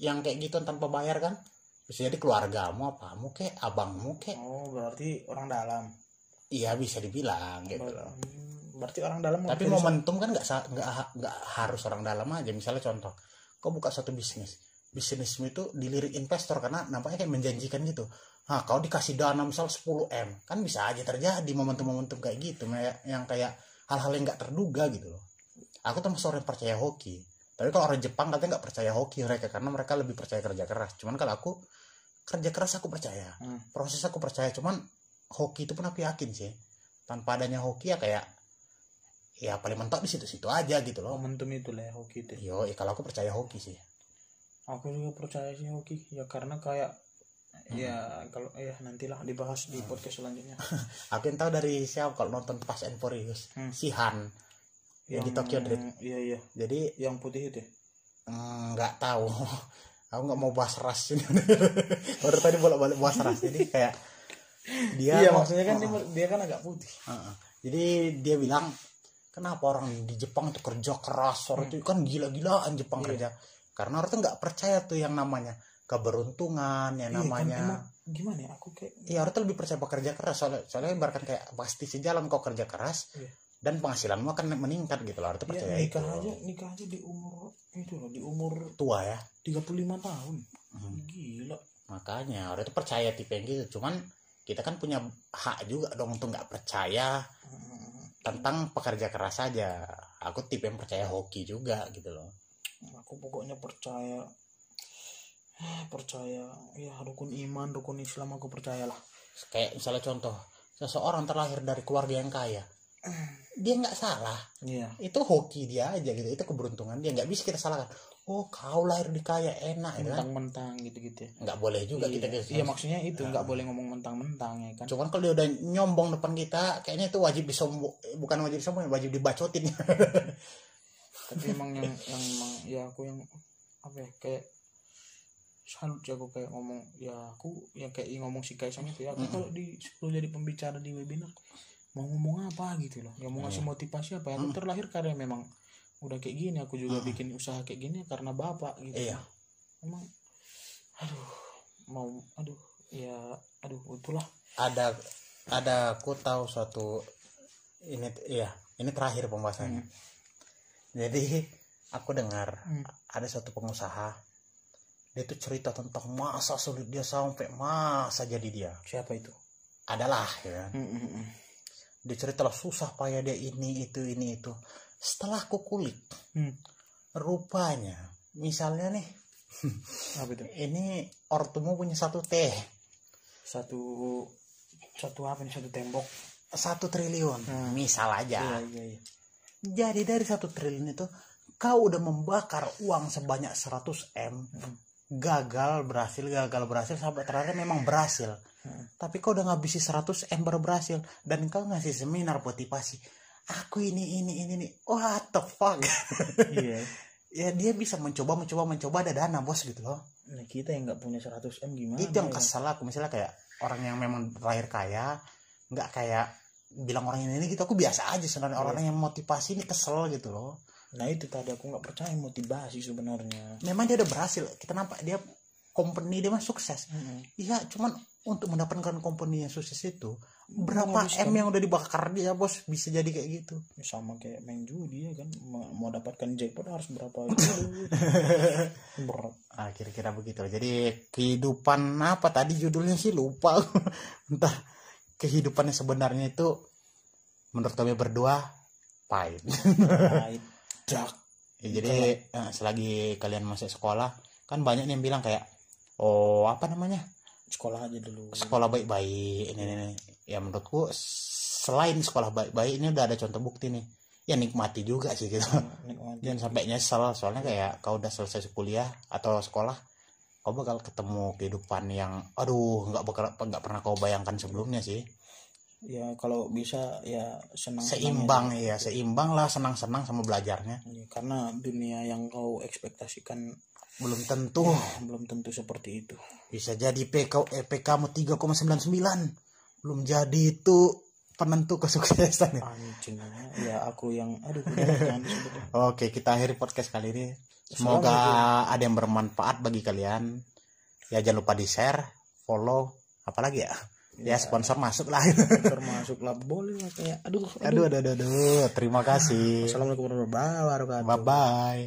yang kayak gitu tanpa bayar kan? Bisa jadi keluargamu apamu kek, abangmu kek. oh berarti orang dalam Iya bisa dibilang gitu loh. Hmm, berarti orang dalam Tapi momentum kan nggak nggak nggak harus orang dalam aja. Misalnya contoh, kau buka satu bisnis, bisnismu itu dilirik investor karena nampaknya kayak menjanjikan gitu. Nah, kau dikasih dana misal 10 m, kan bisa aja terjadi momentum-momentum kayak gitu, kayak- yang kayak hal-hal yang nggak terduga gitu loh. Aku termasuk orang yang percaya hoki. Tapi kalau orang Jepang katanya nggak percaya hoki mereka karena mereka lebih percaya kerja keras. Cuman kalau aku kerja keras aku percaya, Hmm. proses aku percaya. Cuman hoki itu pun aku yakin sih. Tanpa adanya hoki ya kayak ya paling mentok di situ-situ aja gitu loh. momentum itu lah ya hoki itu Yo, ya kalau aku percaya hoki sih. aku juga percaya sih hoki ya karena kayak ya kalau ya nantilah dibahas di podcast selanjutnya Aku yang tahu dari siapa kalau nonton Fast and Furious, Hmm. si Han. Yang di Tokyo Drift. iya iya Jadi yang putih itu ya? mm, nggak tahu. aku nggak mau bahas ras ini. Baru tadi bolak-balik bahas ras. Jadi kayak dia iya maksudnya kan dia, Heeh. dia kan agak putih Heeh. Jadi dia bilang kenapa orang di Jepang itu kerja keras? Orang itu kan gila-gilaan Jepang Iya. kerja. Karena orang tuh nggak percaya tuh yang namanya keberuntungan yang Iya, kan namanya emang gimana ya? Aku kayak Iya orang tuh lebih percaya pekerja keras. Soalnya soalnya ibaratkan kayak pasti sejalan kau kerja keras Iya. dan penghasilanmu akan meningkat gitu loh. Orang tuh ya, percaya nikah itu. aja nikah aja di umur itu loh di umur tua ya. 35 tahun. Hmm. gila. Makanya orang tuh percaya tipe yang gitu. Cuman kita kan punya hak juga dong untuk nggak percaya. Hmm, tentang pekerja keras saja aku tipe yang percaya hoki juga gitu loh. Aku pokoknya percaya percaya ya rukun iman rukun Islam aku percayalah. Kayak misalnya contoh seseorang terlahir dari keluarga yang kaya dia nggak salah. Iya. Itu hoki dia aja gitu itu keberuntungan dia nggak bisa kita salahkan oh kau lahir di kaya enak ya kan? Mentang-mentang gitu-gitu ya. Nggak boleh juga iya, kita gitu. Iya maksudnya itu nggak boleh ngomong mentang-mentang ya kan? Cuman kalau dia udah nyombong depan kita kayaknya itu wajib disombong bukan wajib disombong wajib dibacotin. Tapi emang yang yang emang ya aku yang apa ya kayak salut ya aku kayak ngomong ya aku yang kayak ngomong si Kaisang itu ya aku kalau di sebelum jadi pembicara di webinar mau ngomong apa gitu loh. Ya mau ngasih motivasi apa ya aku terlahir karena memang udah kayak gini aku juga bikin usaha kayak gini karena bapak gitu. Iya. Emang aduh mau aduh ya aduh itulah. Ada ada aku tahu suatu ini iya ini terakhir pembahasannya. Jadi aku dengar Hmm. ada suatu pengusaha dia tuh cerita tentang masa sulit dia sampai masa jadi dia. Siapa itu? Adalah ya Hmm, hmm, hmm. dia cerita lah susah payah dia ini itu ini itu setelah aku kulik Hmm. rupanya misalnya nih apa itu? ini ortumu punya satu teh satu satu apa nih? Satu tembok? Satu triliun. Misal aja. Iya iya iya. Jadi dari satu triliun itu kau udah membakar uang sebanyak 100 m, gagal berhasil gagal berhasil sampai terakhir memang berhasil. Tapi kau udah ngabisi 100 m baru berhasil. Dan kau ngasih seminar motivasi. Aku ini ini ini ini. What the fuck? iya ya dia bisa mencoba mencoba mencoba ada dana bos gitu loh. nah kita yang nggak punya 100 m gimana Itu yang ya? kesel aku misalnya kayak orang yang memang lahir kaya nggak kayak bilang orang ini ini gitu aku biasa aja sebenarnya orang yang motivasi ini kesel gitu loh. nah itu tadi aku nggak percaya motivasi sebenarnya memang dia udah berhasil kita nampak dia company dia mah sukses iya cuman untuk mendapatkan company yang sukses itu berapa m yang udah dibakar dia bos? Bisa jadi kayak gitu. Sama kayak main judi ya kan mau, dapatkan jackpot harus berapa berat. Ah kira-kira begitu. Jadi kehidupan apa tadi judulnya sih? Lupa entah kehidupannya sebenarnya itu menurut kami berdua pahit. Pahit. Ya, jadi eh, selagi kalian masih sekolah kan banyak yang bilang kayak oh apa namanya sekolah aja dulu. Sekolah baik-baik ini, ini, ini. ya menurutku selain sekolah baik-baik ini udah ada contoh bukti nih. Ya nikmati juga sih gitu. Nikmati. Jangan sampai nyesel soalnya kayak kau udah selesai kuliah atau sekolah kau bakal ketemu kehidupan yang aduh nggak bakal nggak pernah kau bayangkan sebelumnya sih. Ya kalau bisa ya senang seimbang ya seimbang lah senang-senang sama belajarnya. Karena dunia yang kau ekspektasikan belum tentu. Belum tentu seperti itu bisa jadi PK eh, PK-mu 3,99 belum jadi itu penentu kesuksesan ya. anjing ya aku yang aduh. Oke, kita akhiri podcast kali ini. Semoga ada yang bermanfaat bagi kalian. Ya jangan lupa di-share, follow, apalagi ya? Ya sponsor masuk lah. termasuk lah boleh lah kayak aduh aduh, aduh, aduh, aduh. Terima kasih. assalamualaikum warahmatullahi wabarakatuh Bye bye.